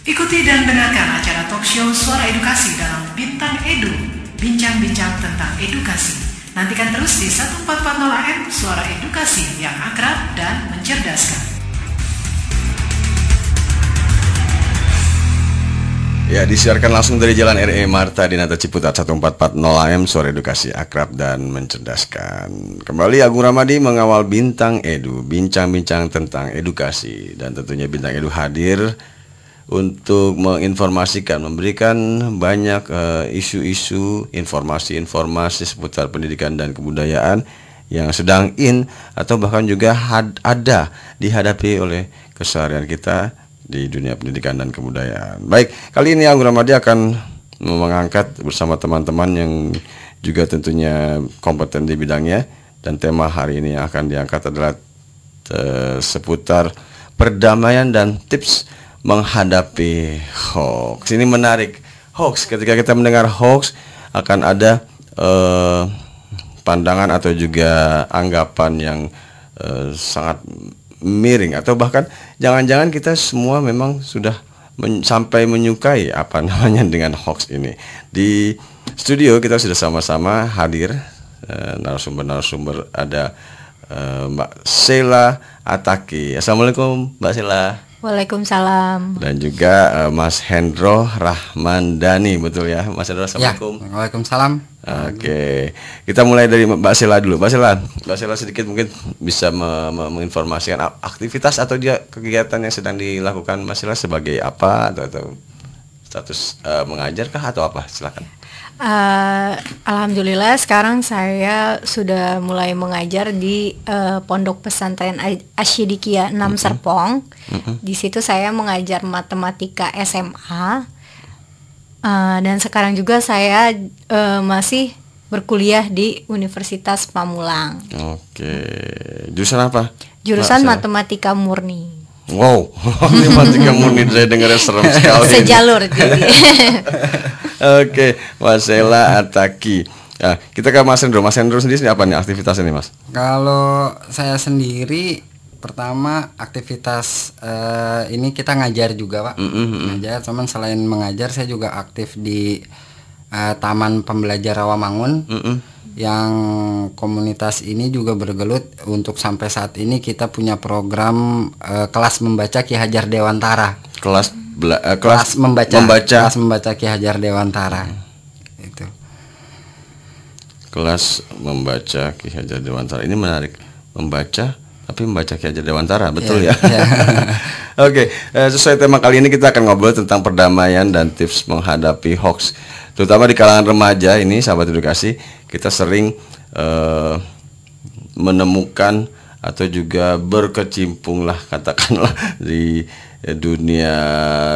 Ikuti dan dengarkan acara talk show Suara Edukasi dalam Bintang Edu, bincang-bincang tentang edukasi. Nantikan terus di 1440 AM Suara Edukasi yang akrab dan mencerdaskan. Ya, disiarkan langsung dari Jalan RE Marta di Nata Ciputat 1440 AM Suara Edukasi Akrab dan Mencerdaskan. Kembali Agung Ramadi mengawal Bintang Edu, bincang-bincang tentang edukasi dan tentunya Bintang Edu hadir untuk menginformasikan, memberikan banyak eh, isu-isu, informasi-informasi seputar pendidikan dan kebudayaan yang sedang in atau bahkan juga had- ada dihadapi oleh keseharian kita di dunia pendidikan dan kebudayaan. Baik, kali ini Anggun Ramadi akan mengangkat bersama teman-teman yang juga tentunya kompeten di bidangnya dan tema hari ini yang akan diangkat adalah eh, seputar perdamaian dan tips menghadapi hoax. Ini menarik. Hoax ketika kita mendengar hoax akan ada eh, pandangan atau juga anggapan yang eh, sangat miring atau bahkan jangan-jangan kita semua memang sudah men- sampai menyukai apa namanya dengan hoax ini. Di studio kita sudah sama-sama hadir eh, narasumber-narasumber ada eh, Mbak Sheila Ataki. Assalamualaikum Mbak Sheila Waalaikumsalam. dan juga eh, Mas Hendro Rahmandani betul ya Mas Hendro Ya, Assalamualaikum. Waalaikumsalam. Oke, kita mulai dari Mbak Sela dulu. Mbak Sela, Mbak Sela sedikit mungkin bisa me- me- menginformasikan aktivitas atau dia kegiatan yang sedang dilakukan Mbak Sela sebagai apa atau, atau status eh, mengajar kah atau apa? Silakan. Eh, Alhamdulillah sekarang saya sudah mulai mengajar di eh, Pondok Pesantren Asyidikia 6 Serpong. Di situ saya mengajar matematika SMA. Eh, dan sekarang juga saya eh, masih berkuliah di Universitas Pamulang. Oke, jurusan apa? Jurusan Mbak matematika murni. Wow, matematika murni saya dengarnya serem sekali. ini. Sejalur jadi. Oke, Mas Sela Ataki. Nah, kita ke Mas Hendro. Mas Hendro sendiri apa nih aktivitasnya nih Mas? Kalau saya sendiri pertama aktivitas eh, ini kita ngajar juga pak ngajar cuman selain mengajar saya juga aktif di eh, Taman Pembelajar Rawamangun yang komunitas ini juga bergelut. Untuk sampai saat ini kita punya program eh, kelas membaca Ki Hajar Dewantara. Kelas bela- eh, kelas, membaca. membaca. Kelas membaca Ki Hajar Dewantara. Itu. Kelas membaca Ki Hajar Dewantara. Ini menarik. Membaca tapi membaca Ki Hajar Dewantara. Betul Iya, ya? iya. Oke eh, sesuai tema kali ini kita akan ngobrol tentang perdamaian dan tips menghadapi hoax terutama di kalangan remaja ini sahabat edukasi kita sering eh, menemukan atau juga berkecimpung lah katakanlah di dunia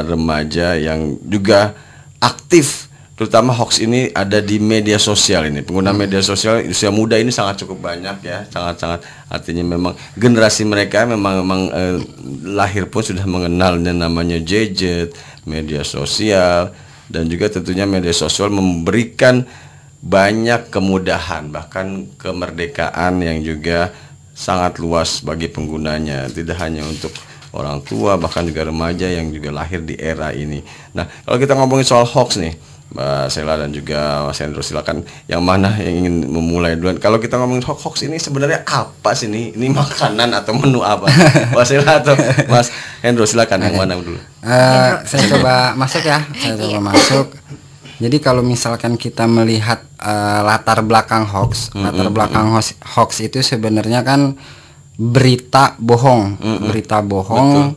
remaja yang juga aktif. Terutama hoax ini ada di media sosial ini. Pengguna media sosial usia muda ini sangat cukup banyak ya sangat sangat artinya memang generasi mereka memang memang eh, lahir pun sudah mengenalnya namanya gadget media sosial dan juga tentunya media sosial memberikan banyak kemudahan bahkan kemerdekaan yang juga sangat luas bagi penggunanya tidak hanya untuk orang tua bahkan juga remaja yang juga lahir di era ini. Nah kalau kita ngomongin soal hoax nih Mbak Sela dan juga Mas Hendro silakan yang mana yang ingin memulai duluan. Kalau kita ngomongin hoax, hoax ini sebenarnya apa sih ini? Ini makanan atau menu apa? Mbak Sela atau Mas Hendro silakan yang mana dulu? Eh, saya coba masuk ya, saya coba masuk. Jadi kalau misalkan kita melihat eh, latar belakang hoax, latar belakang hoax, hoax itu sebenarnya kan berita bohong, berita bohong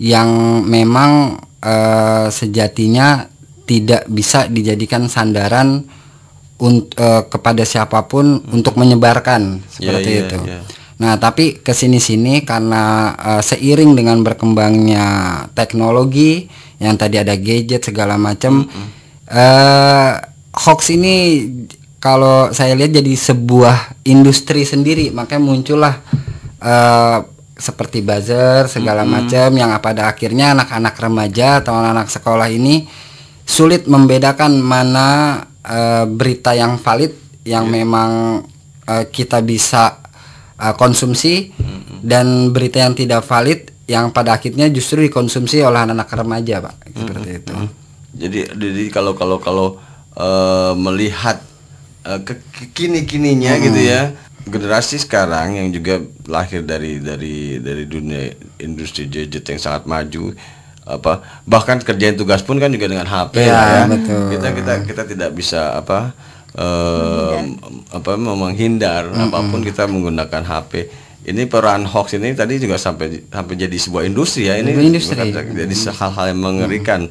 yang memang eh, sejatinya tidak bisa dijadikan sandaran unt- eh, kepada siapa pun untuk menyebarkan seperti iya, itu. iya. Nah, tapi ke sini sini karena eh, seiring dengan berkembangnya teknologi yang tadi ada gadget segala macam, eh, hoax ini kalau saya lihat jadi sebuah industri sendiri, makanya muncullah eh, seperti buzzer segala macam yang pada akhirnya anak-anak remaja atau anak-anak sekolah ini sulit membedakan mana eh, berita yang valid yang memang eh, kita bisa uh, konsumsi dan berita yang tidak valid yang pada akhirnya justru dikonsumsi oleh anak-anak remaja pak. Seperti itu. Jadi jadi kalau kalau kalau eh, melihat eh, ke kini kininya gitu ya generasi sekarang yang juga lahir dari dari dari dunia industri gadget yang sangat maju apa bahkan kerjain tugas pun kan juga dengan HP lah ya. betul. Kita kita kita tidak bisa apa eh, apa menghindar apa pun kita menggunakan HP. Ini peran hoax ini tadi juga sampai sampai jadi sebuah industri ya ini industri. bukan jadi hal-hal yang mengerikan.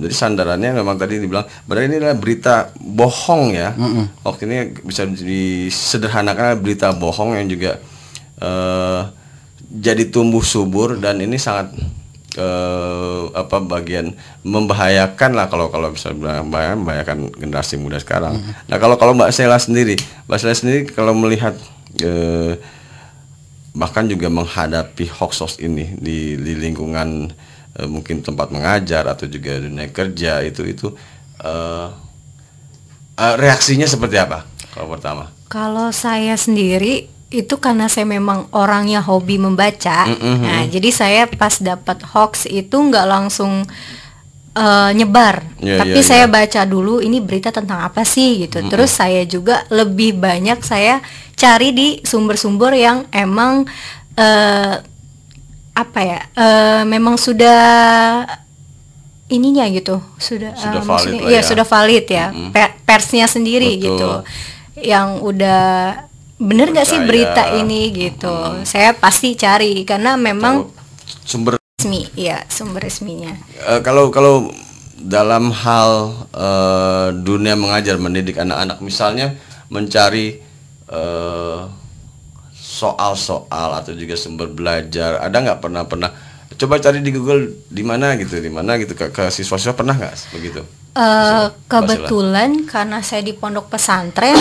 Jadi sandarannya memang tadi dibilang, benar ini adalah berita bohong ya. Hoax ini bisa disederhanakan berita bohong yang juga eh, jadi tumbuh subur dan ini sangat eh, apa bagian membahayakan lah kalau kalau bisa bilang bahaya- membahayakan generasi muda sekarang. Nah kalau kalau Mbak Sela sendiri, Mbak Sela sendiri kalau melihat eh, bahkan juga menghadapi hoax-hoax ini di, di lingkungan eh, mungkin tempat mengajar atau juga dunia kerja itu itu eh, eh, reaksinya seperti apa kalau pertama? Kalau saya sendiri itu karena saya memang orangnya hobi membaca. Nah, jadi saya pas dapat hoax itu nggak langsung eh, nyebar, Iya, tapi iya, saya iya. baca dulu ini berita tentang apa sih gitu. Terus saya juga lebih banyak saya cari di sumber-sumber yang emang eh, apa ya? eh, memang sudah ininya gitu, sudah, Sudah eh, valid maksudnya- iya, ya. sudah valid ya, per- persnya sendiri Betul. gitu yang udah bener nggak sih berita ini gitu? Saya pasti cari karena memang Sumber resmi ya sumber resminya. Eh, kalau kalau dalam hal eh, dunia mengajar mendidik anak-anak misalnya mencari eh, soal-soal atau juga sumber belajar ada nggak pernah pernah? Coba cari di Google di mana gitu di mana gitu ke, ke siswa-siswa pernah nggak begitu? Eh, kebetulan karena saya di pondok pesantren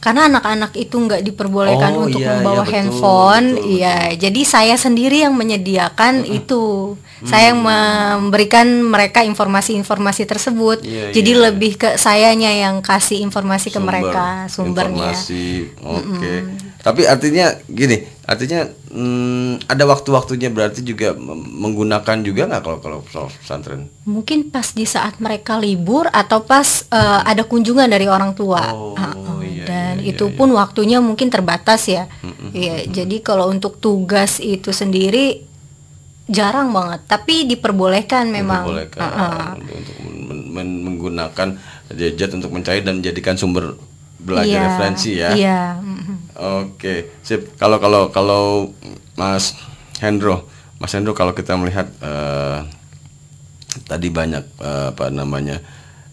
karena anak-anak itu nggak diperbolehkan Oh, untuk iya, membawa iya, betul, handphone. betul, iya jadi saya sendiri yang menyediakan itu. Saya yang memberikan mereka informasi-informasi tersebut. Iya, jadi iya. lebih ke sayanya yang kasih informasi ke Sumber, mereka sumbernya. informasi oke. Tapi artinya gini artinya hmm, ada waktu-waktunya berarti juga menggunakan juga nggak kalau kalau soal pesantren Mungkin pas di saat mereka libur atau pas eh, ada kunjungan dari orang tua. Oh, ah. iya, Dan iya, itu iya, pun waktunya mungkin terbatas ya. Iya, jadi kalau untuk tugas itu sendiri jarang banget, tapi diperbolehkan memang. diperbolehkan Ah, ah. untuk, men- men- menggunakan gadget untuk mencari dan menjadikan sumber belajar Iya, referensi ya. Iya. mhm. Oke, sip. Kalau kalau kalau Mas Hendro, Mas Hendro kalau kita melihat eh, tadi banyak eh, apa namanya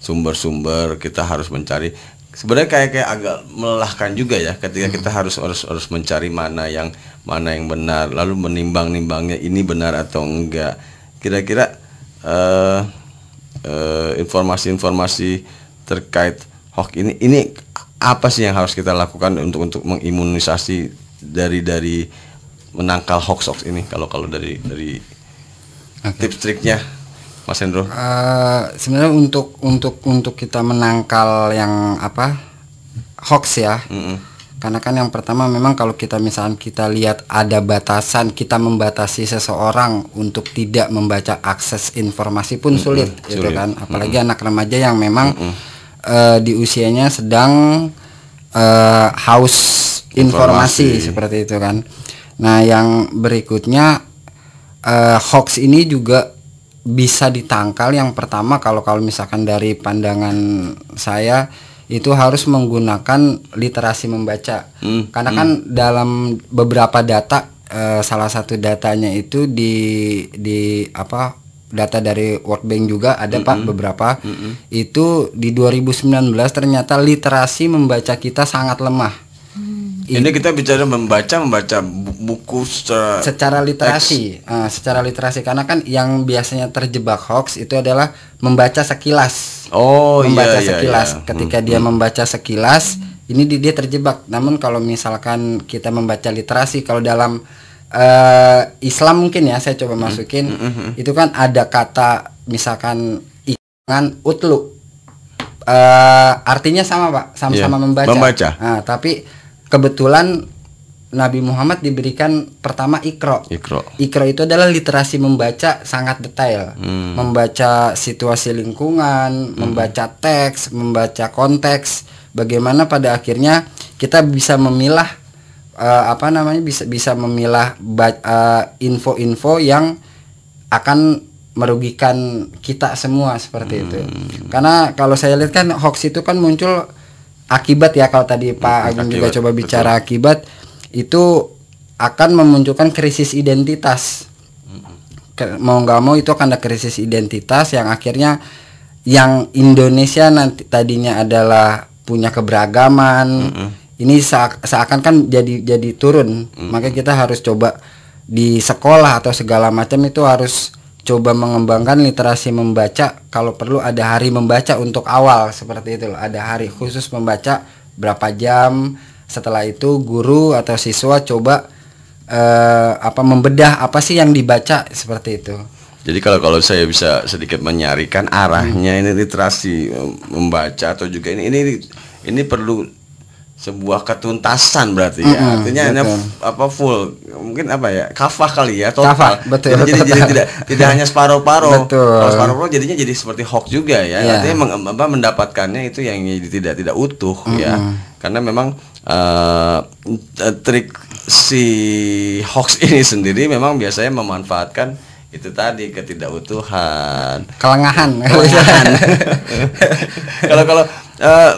sumber-sumber kita harus mencari. Sebenarnya kayak kayak agak melelahkan juga ya ketika kita harus harus harus mencari mana yang mana yang benar, lalu menimbang-nimbangnya ini benar atau enggak. Kira-kira eh, eh, informasi-informasi terkait hoax ini ini apa sih yang harus kita lakukan untuk untuk mengimunisasi dari dari menangkal hoax hoax ini? Kalau kalau dari dari tips triknya Mas Hendro. Eh, sebenarnya untuk untuk untuk kita menangkal yang apa hoax ya. Mm-mm. karena kan yang pertama memang kalau kita misalnya kita lihat ada batasan kita membatasi seseorang untuk tidak membaca akses informasi pun sulit gitu sulit. kan. Apalagi anak remaja yang memang eh, di usianya sedang eh, haus informasi, Informasi. seperti itu kan. Nah yang berikutnya eh, hoax ini juga bisa ditangkal. Yang pertama kalau kalau misalkan dari pandangan saya itu harus menggunakan literasi membaca. Hmm, karena kan dalam beberapa data eh, salah satu datanya itu di di apa data dari World Bank juga ada pak beberapa. Itu di 2019 ternyata literasi membaca kita sangat lemah. Ini kita bicara membaca membaca bu- buku secara secara literasi. eh, secara literasi. Karena kan yang biasanya terjebak hoax itu adalah membaca sekilas. Oh membaca iya iya sekilas. iya. ketika dia membaca sekilas ini di- dia terjebak. Namun kalau misalkan kita membaca literasi kalau dalam eh, Islam mungkin ya saya coba masukin. Itu kan ada kata misalkan ikan utlu. Eh, artinya sama pak. Sama-sama Iya, membaca. membaca. Nah, tapi kebetulan Nabi Muhammad diberikan pertama ikro. Ikro. Ikro itu adalah literasi membaca sangat detail, Hmm. membaca situasi lingkungan, membaca teks, membaca konteks, bagaimana pada akhirnya kita bisa memilah eh, apa namanya bisa bisa memilah eh, info-info yang akan merugikan kita semua seperti itu. Hmm. Karena kalau saya lihat kan hoax itu kan muncul akibat ya kalau tadi Pak Agung juga coba bicara akibat itu akan memunculkan krisis identitas. Ke- mau nggak mau itu akan ada krisis identitas yang akhirnya yang Indonesia nanti tadinya adalah punya keberagaman ini seak- seakan kan jadi jadi turun. Makanya kita harus coba di sekolah atau segala macam itu harus coba mengembangkan literasi membaca kalau perlu ada hari membaca untuk awal seperti itu loh. ada hari khusus membaca berapa jam setelah itu guru atau siswa coba eh, apa membedah apa sih yang dibaca seperti itu. Jadi kalau kalau saya bisa sedikit menyarikan arahnya ini literasi eh, membaca atau juga ini ini ini perlu sebuah ketuntasan berarti ya. Mm-mm, Artinya hanya betul. f- apa full mungkin apa ya kafah kali ya total. Kafah, betul, Jadi, jadi, total. jadi tidak tidak hanya separuh-paruh. Betul. Kalau separuh-paruh jadinya jadi seperti hoax juga ya. Iya. Artinya meng- apa, mendapatkannya itu yang jadi tidak tidak utuh ya. Karena memang eh, trik si hoax ini sendiri memang biasanya memanfaatkan itu tadi ketidakutuhan kelengahan kelengahan. Kalau kalau eh,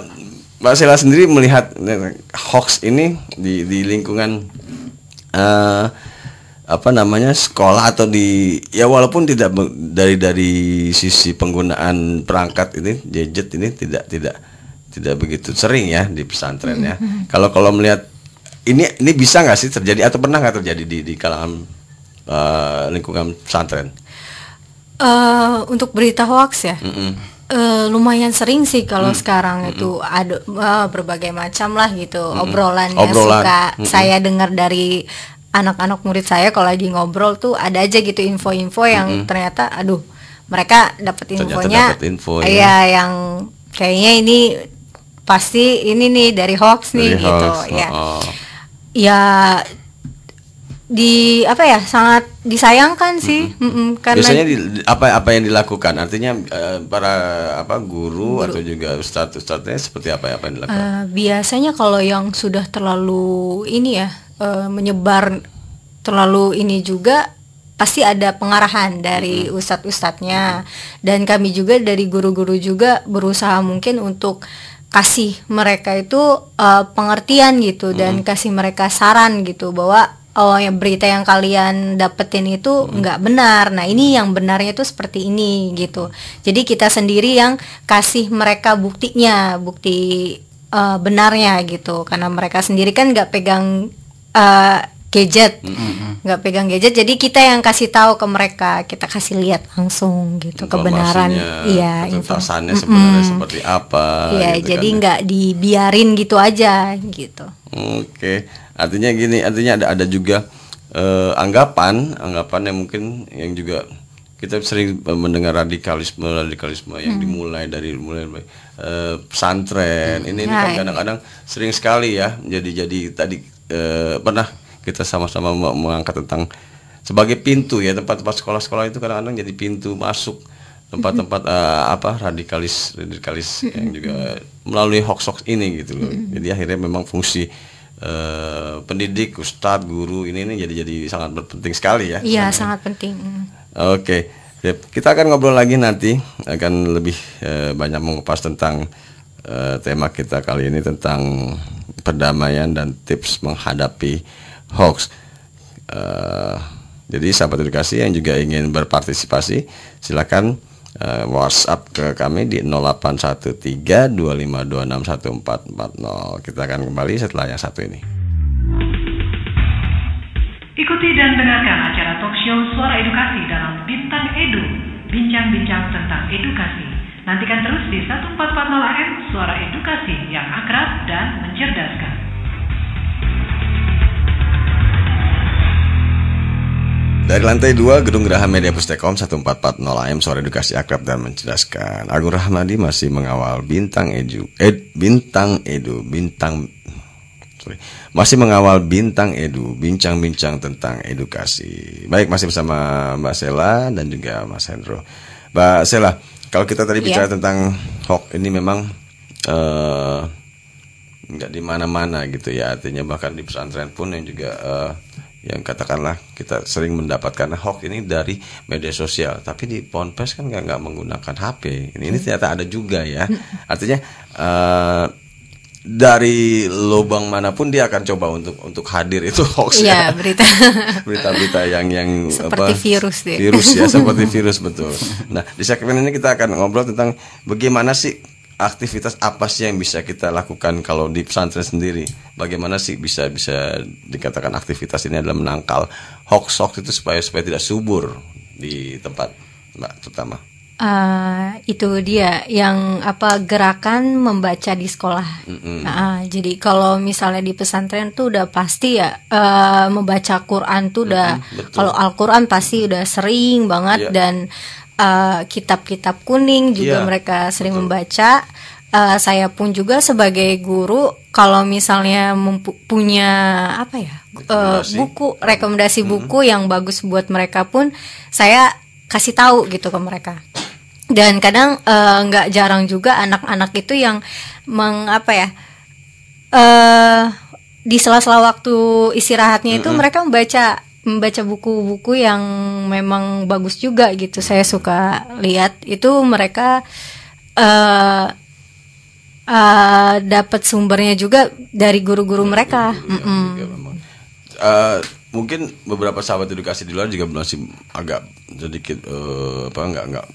Mbak Sela sendiri melihat eh, hoax ini di di lingkungan eh, apa namanya sekolah atau di ya walaupun tidak dari dari sisi penggunaan perangkat ini gadget ini tidak tidak tidak begitu sering ya di pesantren ya. Kalau kalau melihat ini ini bisa nggak sih terjadi atau pernah nggak terjadi di di kalangan eh, lingkungan pesantren? Eh, untuk berita hoax ya Mm-mm. Eh, lumayan sering sih kalau sekarang itu ada eh, berbagai macam lah gitu obrolan yang Obrolan. suka Mm-mm. saya dengar dari anak-anak murid saya kalau lagi ngobrol tuh ada aja gitu info-info yang ternyata aduh mereka dapat infonya dapat info, ya. iya yang kayaknya ini pasti ini nih dari hoax nih Dari gitu hoax, ya oh. ya di apa ya sangat disayangkan sih. Mm-mm, karena Biasanya di- apa apa yang dilakukan? Artinya eh, para apa guru, atau juga ustadz ustadznya seperti apa apa yang dilakukan? Eh, biasanya kalau yang sudah terlalu ini ya eh, menyebar terlalu ini juga pasti ada pengarahan dari ustadz-ustadznya. Dan kami juga dari guru-guru juga berusaha mungkin untuk kasih mereka itu eh, pengertian gitu dan kasih mereka saran gitu bahwa oh berita yang kalian dapetin itu nggak benar. Nah ini yang benarnya itu seperti ini gitu. Jadi kita sendiri yang kasih mereka buktinya, bukti eh, benarnya gitu. Karena mereka sendiri kan nggak pegang eh, gadget, nggak pegang gadget. Jadi kita yang kasih tahu ke mereka, kita kasih lihat langsung gitu kebenaran. Iya, info. ketuntasannya sebenarnya seperti apa? Iya, gitu jadi kan ya. nggak dibiarin gitu aja gitu. Oke, artinya gini, artinya ada ada juga eh, anggapan, anggapan yang mungkin yang juga kita sering mendengar radikalisme, radikalisme yang Hmm. dimulai dari mulai eh, pesantren. Ini, ini kan Right. kadang-kadang sering sekali ya. Jadi jadi tadi eh, pernah kita sama-sama me- mengangkat tentang sebagai pintu ya tempat-tempat sekolah-sekolah itu kadang-kadang jadi pintu masuk tempat-tempat eh, apa radikalis radikalis yang juga melalui hoax-hoax ini gitu loh. Jadi akhirnya memang fungsi eh, pendidik, ustadz, guru ini ini jadi jadi sangat berpenting sekali ya. Iya, sangat penting. Oke, Yap, kita akan ngobrol lagi nanti akan lebih eh, banyak mengupas tentang eh, tema kita kali ini tentang perdamaian dan tips menghadapi hoax. Eh, jadi sahabat edukasi yang juga ingin berpartisipasi silakan eh, WhatsApp ke kami di 081325261440. Kita akan kembali setelah yang satu ini. Ikuti dan dengarkan acara talk show Suara Edukasi dalam Bintang Edu. Bincang-bincang tentang edukasi. Nantikan terus di 1440 AM Suara Edukasi yang akrab dan mencerdaskan. Dari lantai 2 Gedung Geraha Media Pustekom 1440 AM Suara Edukasi Akrab dan Mencerdaskan Agung Rahmadi masih mengawal Bintang Edu Ed, Bintang Edu Bintang sorry. Masih mengawal Bintang Edu, bincang-bincang tentang edukasi. Baik, masih bersama Mbak Sela dan juga Mas Hendro. Mbak Sela, kalau kita tadi Iya. bicara tentang hoax ini memang eh, nggak di mana-mana gitu ya. Artinya bahkan di pesantren pun yang juga eh, yang katakanlah kita sering mendapatkan hoax ini dari media sosial, tapi di ponpes kan nggak nggak menggunakan HP. Ini, ini ternyata ada juga ya. Artinya eh, dari lubang mana pun dia akan coba untuk untuk hadir itu hoax ya. Iya, berita. berita-berita yang yang Seperti virus deh. virus ya seperti virus betul nah di segmen ini kita akan ngobrol tentang bagaimana sih aktivitas apa sih yang bisa kita lakukan kalau di pesantren sendiri bagaimana sih bisa bisa dikatakan aktivitas ini adalah menangkal hoax hoax itu supaya supaya tidak subur di tempat mbak terutama Eh, itu dia yang apa gerakan membaca di sekolah. Nah, jadi kalau misalnya di pesantren tuh udah pasti ya eh, membaca Quran tuh udah betul. kalau Al-Quran pasti udah sering banget Iya. dan eh, kitab-kitab kuning juga Iya, mereka sering membaca. Eh, saya pun juga sebagai guru kalau misalnya punya apa ya Rekomendasi. buku rekomendasi buku yang bagus buat mereka pun saya kasih tahu gitu ke mereka dan kadang nggak jarang juga anak-anak itu yang mengapa ya eh di sela-sela waktu istirahatnya itu mereka membaca membaca buku-buku yang memang bagus juga gitu saya suka lihat itu mereka eh eh, dapat sumbernya juga dari guru-guru mereka Mm-mm. juga memang. Eh, mungkin beberapa sahabat edukasi di luar juga masih agak sedikit eh, apa enggak enggak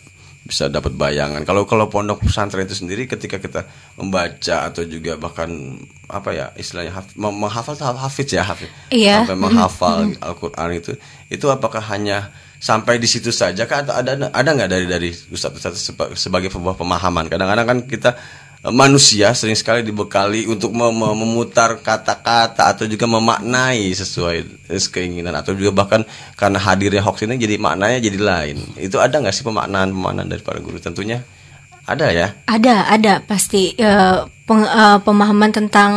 bisa dapat bayangan. Kalau kalau pondok pesantren itu sendiri ketika kita membaca atau juga bahkan apa ya istilahnya haf- menghafal hafiz ya hafiz Iya. sampai menghafal Al-Qur'an itu. Itu apakah hanya sampai di situ saja kah? Atau ada ada nggak dari dari ustadz-ustadz seba- sebagai sebuah pemahaman? Kadang-kadang kan kita manusia sering sekali dibekali untuk mem- mem- memutar kata-kata atau juga memaknai sesuai keinginan atau juga bahkan karena hadirnya hoax ini jadi maknanya jadi lain itu ada nggak sih pemaknaan pemaknaan dari para guru tentunya ada ya Ada, ada pasti eh, peng- eh, pemahaman tentang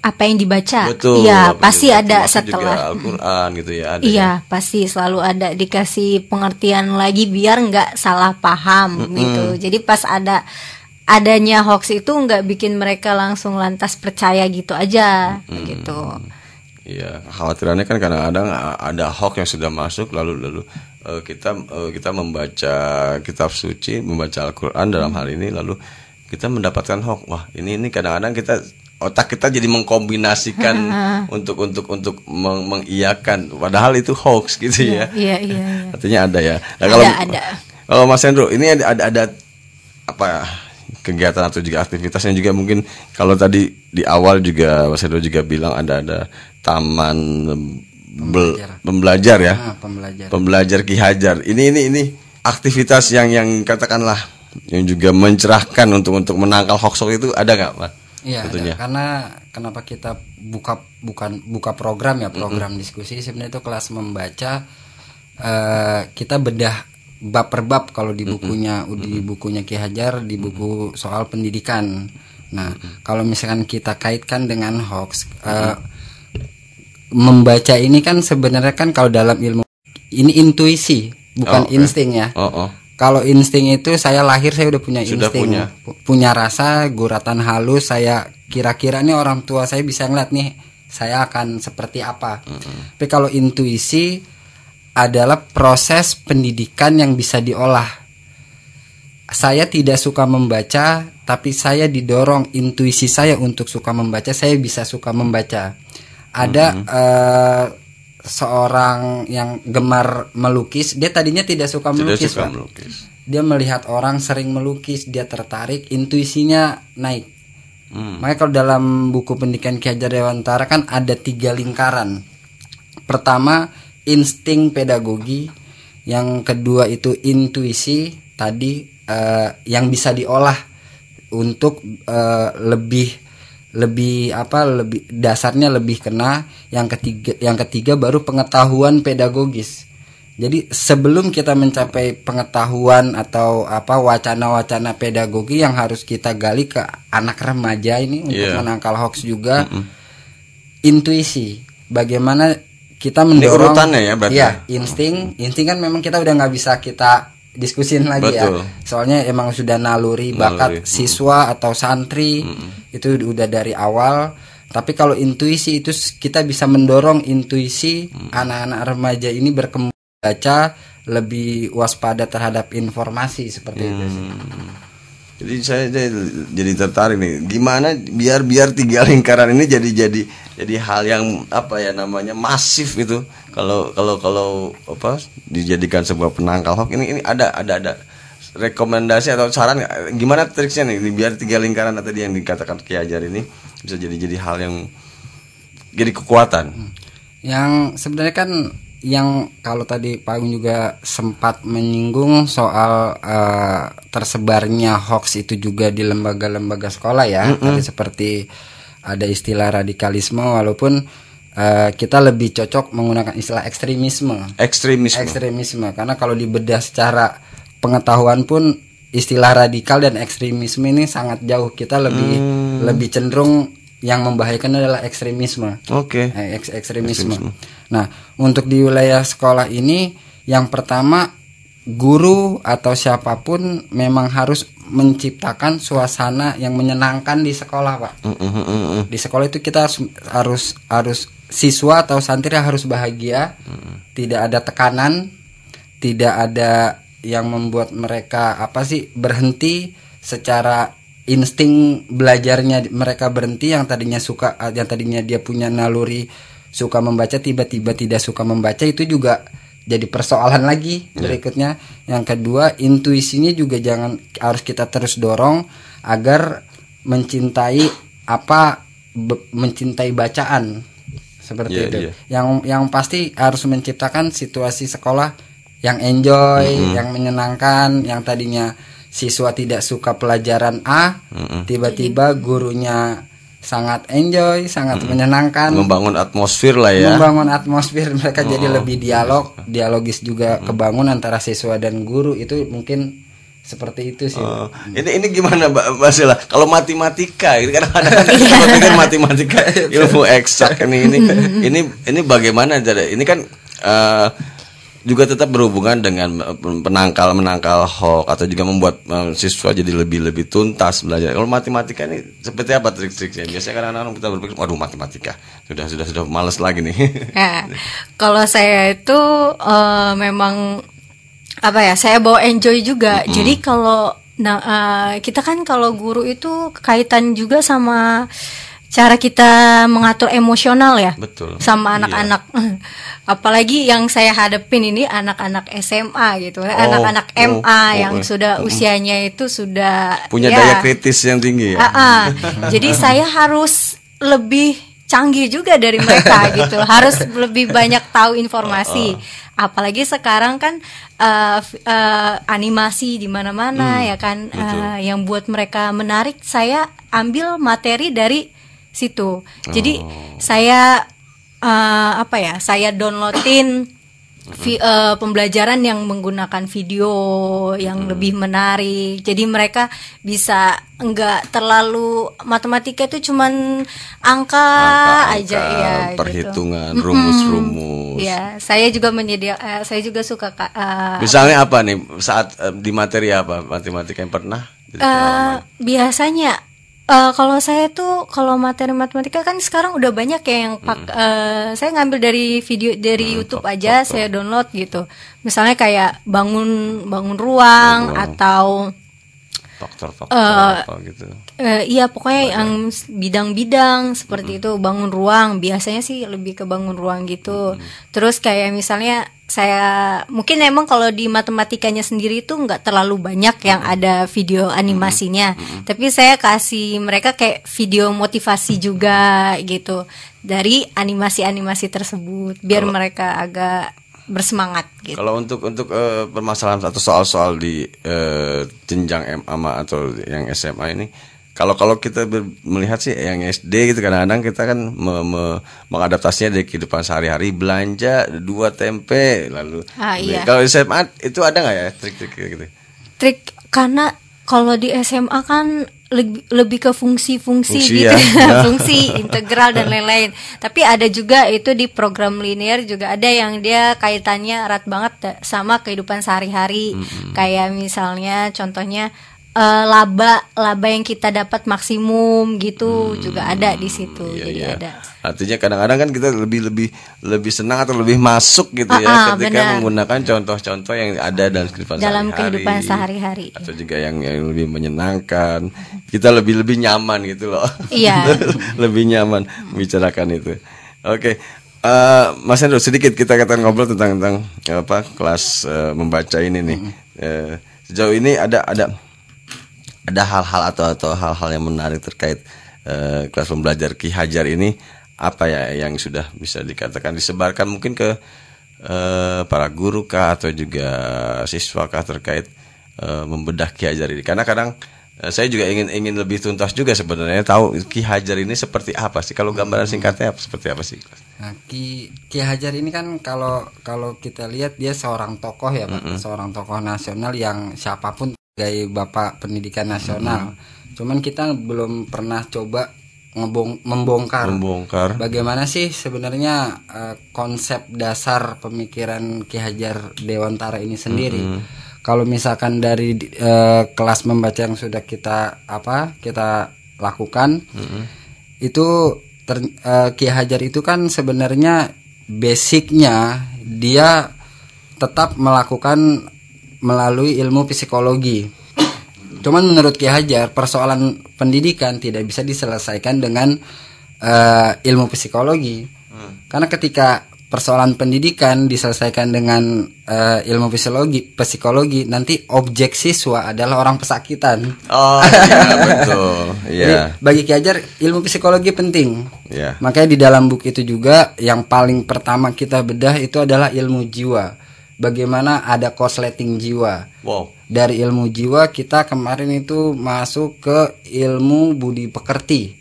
apa yang dibaca. betul Iya, pasti juga, ada setelah. Al-Qur'an gitu ya ada Iya, ya. pasti selalu ada dikasih pengertian lagi biar nggak salah paham gitu. Jadi pas ada adanya hoax itu nggak bikin mereka langsung lantas percaya gitu aja, gitu. Iya, khawatirannya kan kadang-kadang ada hoax yang sudah masuk lalu lalu eh, kita eh, kita membaca kitab suci, membaca Al-Qur'an dalam hal ini lalu kita mendapatkan hoax. Wah, ini ini kadang-kadang kita otak kita jadi mengkombinasikan untuk untuk untuk meng- mengiyakan padahal itu hoax gitu ya. Iya, iya, iya. Artinya ada ya. Nah, Ada, kalau ada. kalau Mas Hendro, ini ada ada, ada apa kegiatan atau juga aktivitas yang juga mungkin kalau tadi di awal juga Mas Hendro juga bilang ada ada taman bel- pembelajar ya. Ah, pembelajar. Pembelajar Ki Hajar. Ini ini ini aktivitas yang yang katakanlah yang juga mencerahkan untuk untuk menangkal hoax hoax itu ada nggak, Mas? Iya, ada. Karena kenapa kita buka bukan buka program ya program diskusi sebenarnya itu kelas membaca eh, kita bedah bab per bab kalau di bukunya di bukunya Ki Hajar di buku soal pendidikan. Nah, kalau misalkan kita kaitkan dengan hoax eh, membaca ini kan sebenarnya kan kalau dalam ilmu ini intuisi bukan Oh, oke. insting ya. Oh, oh. Kalau insting itu saya lahir saya udah punya Sudah insting, punya. Pu- punya rasa guratan halus. Saya kira-kira nih orang tua saya bisa ngeliat nih saya akan seperti apa. Tapi kalau intuisi adalah proses pendidikan yang bisa diolah. Saya tidak suka membaca, tapi saya didorong intuisi saya untuk suka membaca. Saya bisa suka membaca. Ada eh, seorang yang gemar melukis, dia tadinya tidak suka Tidak melukis, suka Pak melukis. dia melihat orang sering melukis dia tertarik intuisinya naik Hmm. makanya kalau dalam buku pendidikan Ki Hajar Dewantara kan ada tiga lingkaran pertama insting pedagogi yang kedua itu intuisi tadi eh, yang bisa diolah untuk eh, lebih lebih apa lebih dasarnya lebih kena yang ketiga yang ketiga baru pengetahuan pedagogis jadi sebelum kita mencapai pengetahuan atau apa wacana-wacana pedagogi yang harus kita gali ke anak remaja ini untuk Iya. menangkal hoax juga intuisi bagaimana kita mendorong urutannya ya berarti iya, ya? insting. Insting kan memang kita udah nggak bisa kita diskusin lagi Betul. ya soalnya emang sudah naluri bakat Naluri, siswa atau santri. Itu udah dari awal. Tapi kalau intuisi itu kita bisa mendorong intuisi anak-anak remaja ini berkembang baca lebih waspada terhadap informasi seperti itu sih. Jadi saya, saya jadi tertarik nih, gimana biar biar tiga lingkaran ini jadi jadi jadi hal yang apa ya namanya masif itu. Kalau kalau kalau apa dijadikan sebuah penangkal hoax ini ini ada ada ada rekomendasi atau saran gimana triksnya nih biar tiga lingkaran tadi yang dikatakan Ki Hajar ini bisa jadi jadi hal yang jadi kekuatan. Yang sebenarnya kan yang kalau tadi Pak Agung juga sempat menyinggung soal eh, tersebarnya hoax itu juga di lembaga-lembaga sekolah ya. Tadi seperti ada istilah radikalisme walaupun eh, kita lebih cocok menggunakan istilah ekstremisme. Ekstremisme. Ekstremisme karena kalau dibedah secara pengetahuan pun istilah radikal dan ekstremisme ini sangat jauh. Kita lebih lebih cenderung yang membahayakan adalah ekstremisme. Oke. Eh, eks- ekstremisme. Nah, untuk di wilayah sekolah ini yang pertama guru atau siapa pun memang harus menciptakan suasana yang menyenangkan di sekolah, Pak. Mm, mm, mm, mm. Di sekolah itu kita harus harus harus siswa atau santri harus bahagia, tidak ada tekanan, tidak ada yang membuat mereka apa sih berhenti secara insting belajarnya mereka berhenti yang tadinya suka yang tadinya dia punya naluri suka membaca tiba-tiba tidak suka membaca itu juga jadi persoalan lagi berikutnya. Yang kedua intuisinya juga jangan harus kita terus dorong agar mencintai apa be- mencintai bacaan. Seperti Iya, itu. iya. yang yang pasti harus menciptakan situasi sekolah yang enjoy yang menyenangkan yang tadinya siswa tidak suka pelajaran A tiba-tiba gurunya sangat enjoy sangat menyenangkan. Membangun atmosfer lah ya. membangun atmosfer mereka jadi lebih dialog dialogis juga kebangun antara siswa dan guru itu mungkin seperti itu sih. Oh, ini ini gimana Mbak Sela? Kalau matematika, ini kan ada saya pikir matematika ilmu eksak ini ini ini ini bagaimana cara- Ini kan eh, juga tetap berhubungan dengan eh, penangkal menangkal hoax atau juga membuat eh, siswa jadi lebih lebih tuntas belajar. Kalau matematika ini seperti apa trik-triknya? Biasanya kan anak-anak kita berpikir, waduh matematika sudah sudah sudah males lagi nih. Ya, kalau saya itu eh, memang apa ya? Saya bawa enjoy juga. Jadi kalau nah eh, kita kan kalau guru itu kaitan juga sama cara kita mengatur emosional ya. Betul. Sama Iya. anak-anak. Apalagi yang saya hadepin ini anak-anak SMA gitu, anak-anak oh, MA oh, yang eh. sudah usianya itu sudah Punya ya, daya kritis yang tinggi ya. Ah, ah. Jadi saya harus lebih canggih juga dari mereka gitu. Harus lebih banyak tahu informasi. Apalagi sekarang kan f- eh, animasi di mana-mana ya kan eh, yang buat mereka menarik. Saya ambil materi dari situ. Jadi saya eh, apa ya? Saya downloadin vi- eh, pembelajaran yang menggunakan video yang lebih menarik. Jadi mereka bisa enggak terlalu matematika itu cuman angka, aja Angka-angka, ya gitu. perhitungan, rumus-rumus. Ya, saya juga menyedia eh, saya juga suka Kak, eh, Misalnya apa nih saat eh, di materi apa matematika yang pernah? Eh, pengalaman. biasanya eh, kalau saya tuh kalau materi matematika kan sekarang udah banyak ya yang pak eh, saya ngambil dari video dari YouTube aja saya download gitu. Misalnya kayak bangun bangun ruang. atau Faktor-faktor eh, apa gitu. Eh, iya pokoknya yang s- bidang-bidang seperti itu bangun ruang. Biasanya sih lebih ke bangun ruang gitu. Terus kayak misalnya saya mungkin emang kalau di matematikanya sendiri itu nggak terlalu banyak yang ada video animasinya. Tapi saya kasih mereka kayak video motivasi juga gitu dari animasi-animasi tersebut biar mereka agak bersemangat gitu Kalau untuk untuk eh, permasalahan atau soal-soal di eh, jenjang MA atau yang SMA ini, kalau kalau kita ber- melihat sih yang SD gitu kadang-kadang kita kan me- me- mengadaptasinya dari kehidupan sehari-hari belanja dua tempe lalu. Ah, iya. Kalau SMA itu ada nggak ya trik-trik gitu? trik karena Kalau di SMA kan lebih, lebih ke fungsi-fungsi Fungsi gitu, ya. fungsi integral dan lain-lain. Tapi ada juga itu di program linear juga ada yang dia kaitannya erat banget sama kehidupan sehari-hari. Kayak misalnya contohnya eh, laba laba yang kita dapat maksimum gitu juga ada di situ. Iya, Jadi iya. ada. Artinya kadang-kadang kan kita lebih lebih lebih senang atau lebih masuk gitu ya Ah, ah, ketika benar. menggunakan contoh-contoh yang ada dalam kehidupan Dalam sehari-hari. kehidupan sehari-hari. atau juga yang yang lebih menyenangkan. Kita lebih lebih nyaman gitu loh. Iya. lebih nyaman membicarakan itu. Oke. Eh, Mas Hendro sedikit kita akan ngobrol tentang tentang apa kelas eh, membaca ini nih. Eh, sejauh ini ada ada ada hal-hal atau atau hal-hal yang menarik terkait eh, kelas pembelajar Ki Hajar ini apa ya yang sudah bisa dikatakan disebarkan mungkin ke eh, para guru kah atau juga siswa kah terkait eh, membedah Ki Hajar ini? Karena kadang eh, saya juga ingin ingin lebih tuntas juga sebenarnya tahu Ki Hajar ini seperti apa sih? Kalau gambaran singkatnya apa- seperti apa sih? Nah, Ki Ki Hajar ini kan kalau kalau kita lihat dia seorang tokoh ya, Pak. Seorang tokoh nasional yang siapa pun sebagai Bapak Pendidikan Nasional. Cuman kita belum pernah coba ngebong membongkar. Membongkar. Bagaimana sih sebenarnya eh, konsep dasar pemikiran Ki Hajar Dewantara ini sendiri. Kalau misalkan dari eh, kelas membaca yang sudah kita apa kita lakukan itu ter- eh, Ki Hajar itu kan sebenarnya basicnya dia tetap melakukan melalui ilmu psikologi. Cuman menurut Ki Hajar persoalan pendidikan tidak bisa diselesaikan dengan eh, ilmu psikologi. Karena ketika persoalan pendidikan diselesaikan dengan eh, ilmu psikologi, psikologi nanti objek siswa adalah orang pesakitan. oh iya betul Jadi iya bagi Ki Hajar ilmu psikologi penting. Iya. Makanya di dalam buku itu juga yang paling pertama kita bedah itu adalah ilmu jiwa. Bagaimana ada korsleting jiwa. wow. Dari ilmu jiwa kita kemarin itu masuk ke ilmu budi pekerti.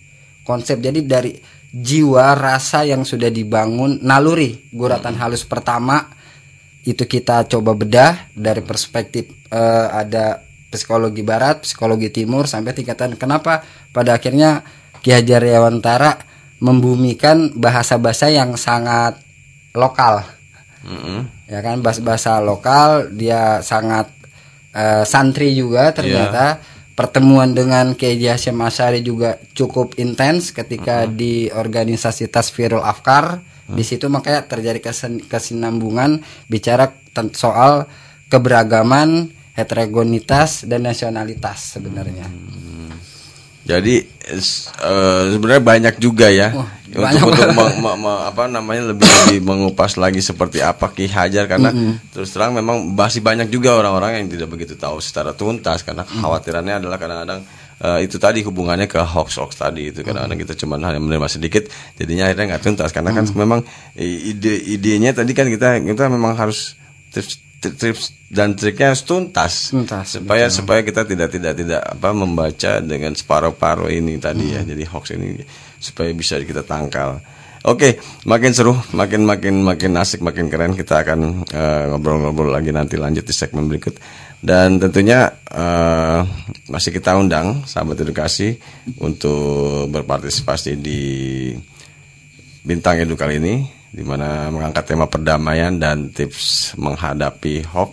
Konsep jadi dari jiwa rasa yang sudah dibangun naluri guratan halus pertama. Itu kita coba bedah dari perspektif eh, ada psikologi barat, psikologi timur sampai tingkatan kenapa? Pada akhirnya Ki Hajar Dewantara membumikan bahasa-bahasa yang sangat lokal Mm-mm. ya kan bahasa-bahasa lokal dia sangat eh, santri juga ternyata. Pertemuan dengan Kiai Hasyim Asy'ari juga cukup intens ketika di organisasi Tasfirul Afkar. Di situ makanya terjadi kesen- kesinambungan bicara ten- soal keberagaman heterogenitas dan nasionalitas sebenarnya. Jadi es- eh, sebenarnya banyak juga ya. Wah, banyak untuk meng- me- me- apa namanya lebih lebih mengupas lagi seperti apa Ki Hajar karena terus terang memang masih banyak juga orang-orang yang tidak begitu tahu secara tuntas karena kekhawatirannya adalah kadang-kadang eh, itu tadi hubungannya ke hoax hoax tadi itu. Kadang-kadang kita cuma hanya menerima sedikit jadinya akhirnya nggak tuntas. Karena kan memang i- ide idenya tadi kan kita kita memang harus tips tips dan triknya harus tuntas, Tuntas, supaya supaya kita tidak tidak tidak apa membaca dengan separuh-paruh ini tadi ya. Jadi hoax ini supaya bisa kita tangkal. Oke makin seru makin makin makin asik makin keren. Kita akan eh, ngobrol-ngobrol lagi nanti lanjut di segmen berikut. Dan tentunya eh, masih kita undang sahabat edukasi untuk berpartisipasi di bintang edu kali ini di mana mengangkat tema perdamaian dan tips menghadapi hoax.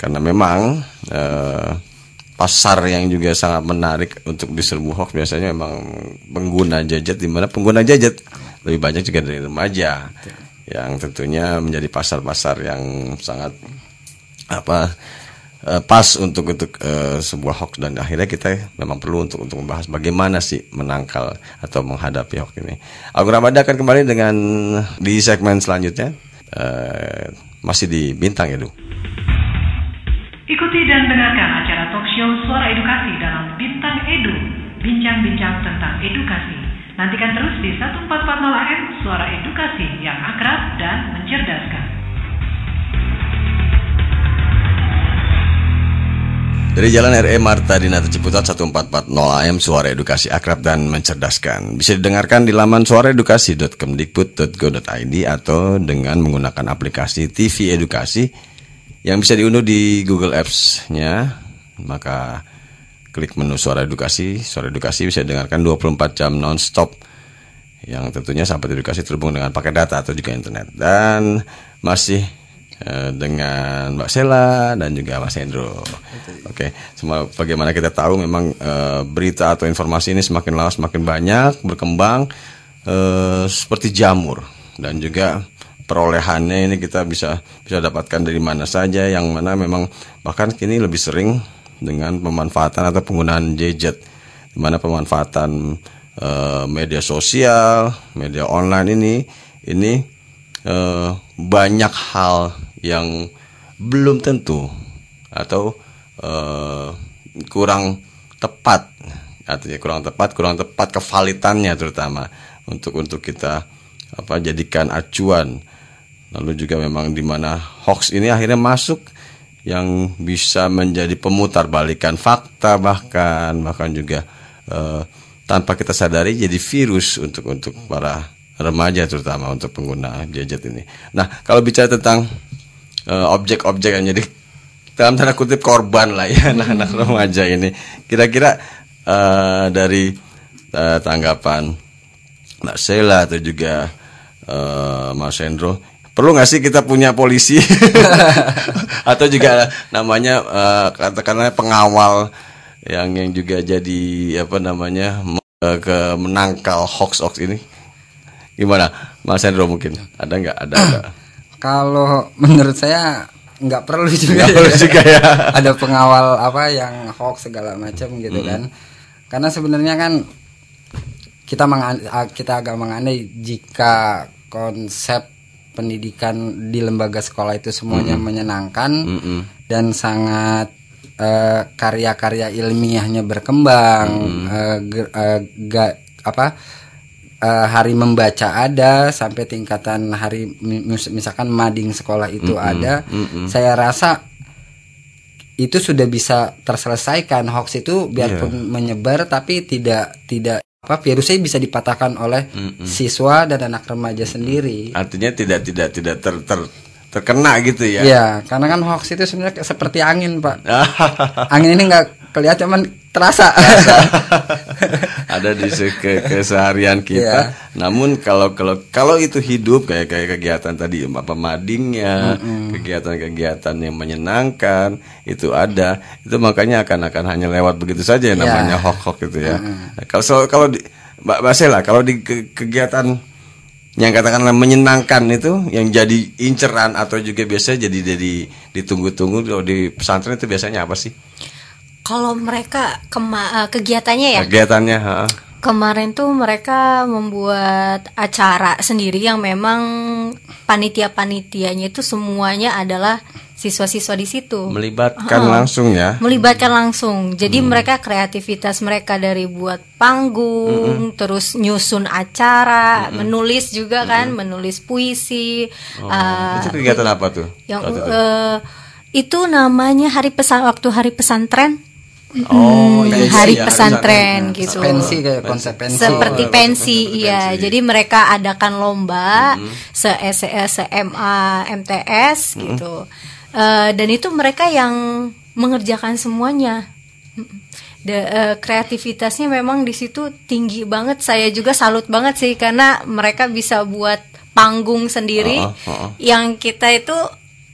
Karena memang eh, pasar yang juga sangat menarik untuk diserbu hoax biasanya memang pengguna gadget di mana pengguna gadget lebih banyak juga dari remaja yang tentunya menjadi pasar-pasar yang sangat apa eh, pas untuk untuk eh, sebuah hoax dan akhirnya kita memang perlu untuk untuk membahas bagaimana sih menangkal atau menghadapi hoax ini. Agung Ramada akan kembali dengan di segmen selanjutnya eh, masih di bintang edu. Ikuti dan dengarkan acara talk show Suara Edukasi dalam Bintang Edu. Bincang-bincang tentang edukasi. Nantikan terus di 1440 AM Suara Edukasi yang akrab dan mencerdaskan. Dari Jalan RE Marta Dinata Ciputat 1440 AM Suara Edukasi Akrab dan Mencerdaskan Bisa didengarkan di laman suaraedukasi.kemdikbud.go.id Atau dengan menggunakan aplikasi TV Edukasi Yang bisa diunduh di Google Apps-nya Maka klik menu suara edukasi. Suara edukasi bisa dengarkan 24 jam non-stop. Yang tentunya sahabat edukasi terhubung dengan pakai data atau juga internet. Dan masih eh, dengan Mbak Sela dan juga Mas Hendro. Oke, semua bagaimana kita tahu memang eh, berita atau informasi ini semakin lama semakin banyak berkembang eh, seperti jamur dan juga perolehannya ini kita bisa bisa dapatkan dari mana saja yang mana memang bahkan kini lebih sering dengan pemanfaatan atau penggunaan gadget. Di mana pemanfaatan eh, media sosial, media online ini ini eh, banyak hal yang belum tentu atau eh, kurang tepat. Artinya kurang tepat kurang tepat kevalitannya terutama untuk untuk kita apa jadikan acuan lalu juga memang di mana hoax ini akhirnya masuk yang bisa menjadi pemutar balikan fakta bahkan bahkan juga eh, tanpa kita sadari jadi virus untuk untuk para remaja terutama untuk pengguna gadget ini. Nah kalau bicara tentang eh, objek-objek yang jadi dalam tanda kutip korban lah ya anak-anak remaja ini, kira-kira eh, dari eh, tanggapan Mbak Sela atau juga eh, Mas Hendro perlu nggak sih kita punya polisi atau juga namanya eh, katakanlah pengawal yang yang juga jadi apa namanya eh, ke menangkal hoax hoax ini gimana Mas Hendro mungkin ada nggak ada, ada. Kalau menurut saya nggak perlu juga, Nggak perlu juga ya. ada pengawal apa yang hoax segala macam gitu kan. Karena sebenarnya kan kita kita agak mengandai jika konsep pendidikan di lembaga sekolah itu semuanya menyenangkan dan sangat eh, karya-karya ilmiahnya berkembang eh, ge- eh, ga- apa eh, hari membaca ada sampai tingkatan hari mi- mis- misalkan mading sekolah itu ada saya rasa itu sudah bisa terselesaikan. Hoax itu biarpun menyebar tapi tidak tidak apa virusnya bisa dipatahkan oleh siswa dan anak remaja sendiri. Artinya tidak tidak tidak ter, ter- terkena gitu ya? Iya, karena kan hoax itu sebenarnya seperti angin, Pak. angin ini nggak kelihatan, cuman terasa. ada di ke- keseharian kita. Iya. Namun kalau kalau kalau itu hidup kayak kayak kegiatan tadi apa madingnya, kegiatan-kegiatan yang menyenangkan itu ada, itu makanya akan akan hanya lewat begitu saja yang Iya. namanya hoax-hoax itu ya. Nah, Kalau so- kalau di Mbak Mbak Sela, kalau di ke- kegiatan yang katakanlah menyenangkan itu yang jadi inceran atau juga biasa jadi jadi ditunggu-tunggu kalau di pesantren itu biasanya apa sih Kalau mereka kema- eh, kegiatannya ya kegiatannya ha? kemarin tuh mereka membuat acara sendiri yang memang panitia-panitianya itu semuanya adalah siswa-siswa di situ. melibatkan Ha-ha. langsung ya melibatkan langsung. Jadi mereka kreativitas mereka dari buat panggung, terus nyusun acara, menulis juga kan, menulis puisi. Oh, uh, itu kegiatan apa tuh yang itu? eh, itu namanya hari pesan waktu hari pesantren. Oh, Hmm, iya, hari iya, pesantren gitu. pensi kayak konsep pensi. Seperti Oh, pensi, seperti iya. pensi. Jadi mereka adakan lomba se se se MA MTS gitu. Eh, dan itu mereka yang mengerjakan semuanya. Mm-mm. De- eh, kreativitasnya memang di situ tinggi banget. Saya juga salut banget sih karena mereka bisa buat panggung sendiri Oh, oh, oh. yang kita itu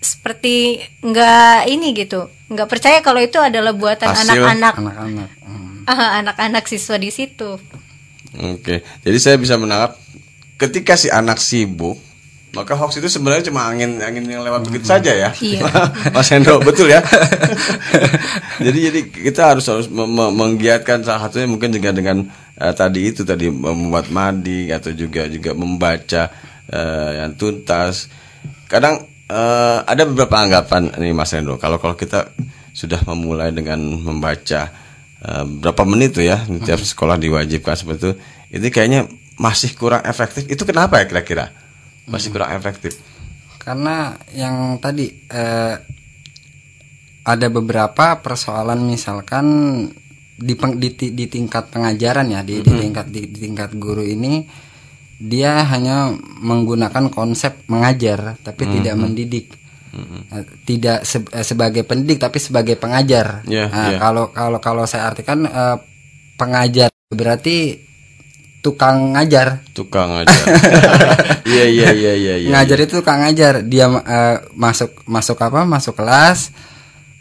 seperti nggak ini gitu, nggak percaya kalau itu adalah buatan anak-anak anak-anak. Hmm. Ah, anak-anak siswa di situ. Oke, jadi saya bisa menangkap ketika si anak sibuk, maka hoax itu sebenarnya cuma angin angin yang lewat begitu saja ya, Iya. Mas Hendro, betul ya. jadi jadi kita harus harus menggiatkan salah satunya mungkin juga dengan eh, tadi itu tadi membuat madi atau juga juga membaca eh, yang tuntas. Kadang eh, ada beberapa anggapan nih Mas Hendro, kalau kalau kita sudah memulai dengan membaca eh, berapa menit tuh ya tiap sekolah diwajibkan seperti itu ini kayaknya masih kurang efektif. Itu kenapa ya kira-kira? Masih kurang efektif. Karena yang tadi eh, ada beberapa persoalan misalkan di, peng- di, di tingkat pengajaran ya di, di tingkat di, di tingkat guru ini dia hanya menggunakan konsep mengajar tapi tidak mendidik. Eh, tidak se- eh, sebagai pendidik tapi sebagai pengajar. Ya, Nah, ya. Kalau kalau kalau saya artikan eh, pengajar berarti tukang ngajar. Tukang aja. Iya iya iya iya iya. ngajar itu tukang ngajar. Dia eh, masuk masuk apa? Masuk kelas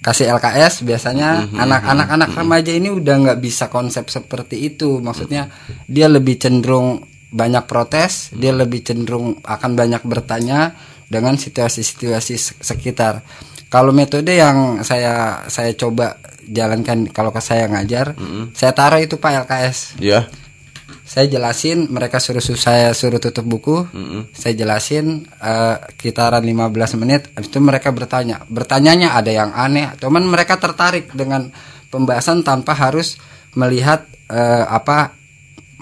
kasih LKS biasanya Mm-hmm, anak-anak anak remaja ini udah nggak bisa konsep seperti itu. Maksudnya dia lebih cenderung banyak protes, dia lebih cenderung akan banyak bertanya dengan situasi-situasi se- sekitar. Kalau metode yang saya saya coba jalankan kalau ke saya ngajar, saya taruh itu Pak LKS Ya. saya jelasin mereka suruh suruh saya suruh tutup buku. Saya jelasin eh, kitaran 15 menit habis itu mereka bertanya. Bertanyanya ada yang aneh cuman mereka tertarik dengan pembahasan tanpa harus melihat eh, apa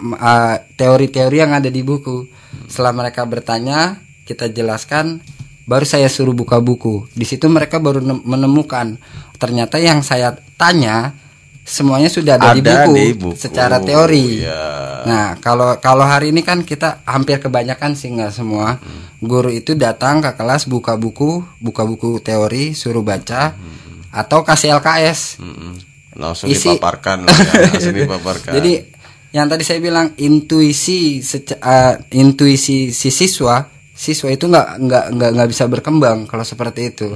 eh, teori-teori yang ada di buku setelah mereka bertanya kita jelaskan baru saya suruh buka buku di situ mereka baru nem- menemukan ternyata yang saya tanya semuanya sudah ada, di, Ada buku, di buku. secara teori Ya. Nah, kalau kalau hari ini kan kita hampir kebanyakan sih nggak semua guru itu datang ke kelas buka buku, buka buku teori, suruh baca atau kasih LKS. Mm-mm. Langsung Isi- dipaparkan ya. Langsung dipaparkan. Jadi yang tadi saya bilang intuisi eh, intuisi si siswa, siswa itu nggak nggak nggak nggak bisa berkembang kalau seperti itu.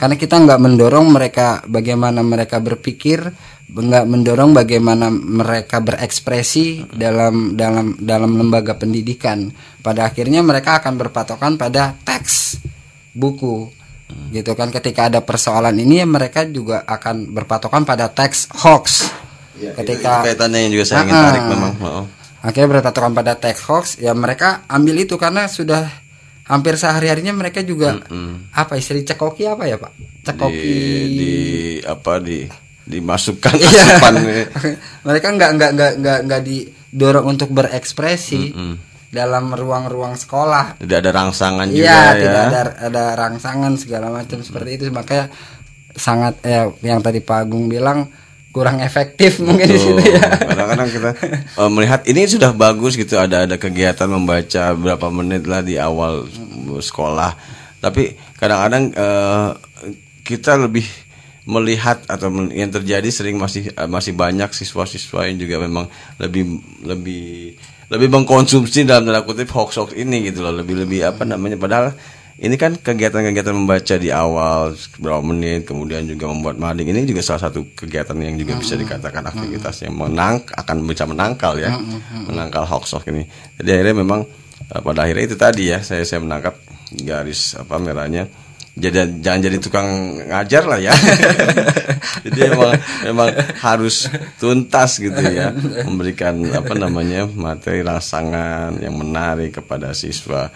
Karena kita nggak mendorong mereka bagaimana mereka berpikir, nggak mendorong bagaimana mereka berekspresi dalam dalam dalam lembaga pendidikan. Pada akhirnya mereka akan berpatokan pada teks buku gitu kan ketika ada persoalan ini ya mereka juga akan berpatokan pada teks hoax Ya, ketika itu kaitannya yang juga saya ingin Ah, tarik memang. Oh. akhirnya berpatokan pada teks hoax ya mereka ambil itu karena sudah hampir sehari harinya mereka juga apa istilah cekoki apa ya pak cekoki Di, di apa di dimasukkan Iya. asupan mereka nggak nggak nggak nggak nggak didorong untuk berekspresi dalam ruang-ruang sekolah tidak ada rangsangan juga Iya, ya. tidak ada ada rangsangan segala macam seperti itu makanya sangat eh, yang tadi Pak Agung bilang kurang efektif mungkin di situ ya. Kadang-kadang kita eh, melihat ini sudah bagus gitu ada ada kegiatan membaca berapa menit lah di awal sekolah. Tapi kadang-kadang eh, kita lebih melihat atau yang terjadi sering masih eh, masih banyak siswa-siswa yang juga memang lebih lebih lebih mengkonsumsi dalam tanda kutip hoax-hoax ini gitu loh lebih lebih apa namanya padahal ini kan kegiatan-kegiatan membaca di awal beberapa menit kemudian juga membuat mading. Ini juga salah satu kegiatan yang juga bisa dikatakan aktivitas yang menang akan bisa menangkal ya. Menangkal hoax hoax ini. Jadi akhirnya memang eh, pada akhirnya itu tadi ya saya saya menangkap garis apa merahnya. Jadi jangan jadi tukang ngajar lah ya. Jadi memang memang harus tuntas gitu ya. Memberikan apa namanya materi rangsangan yang menarik kepada siswa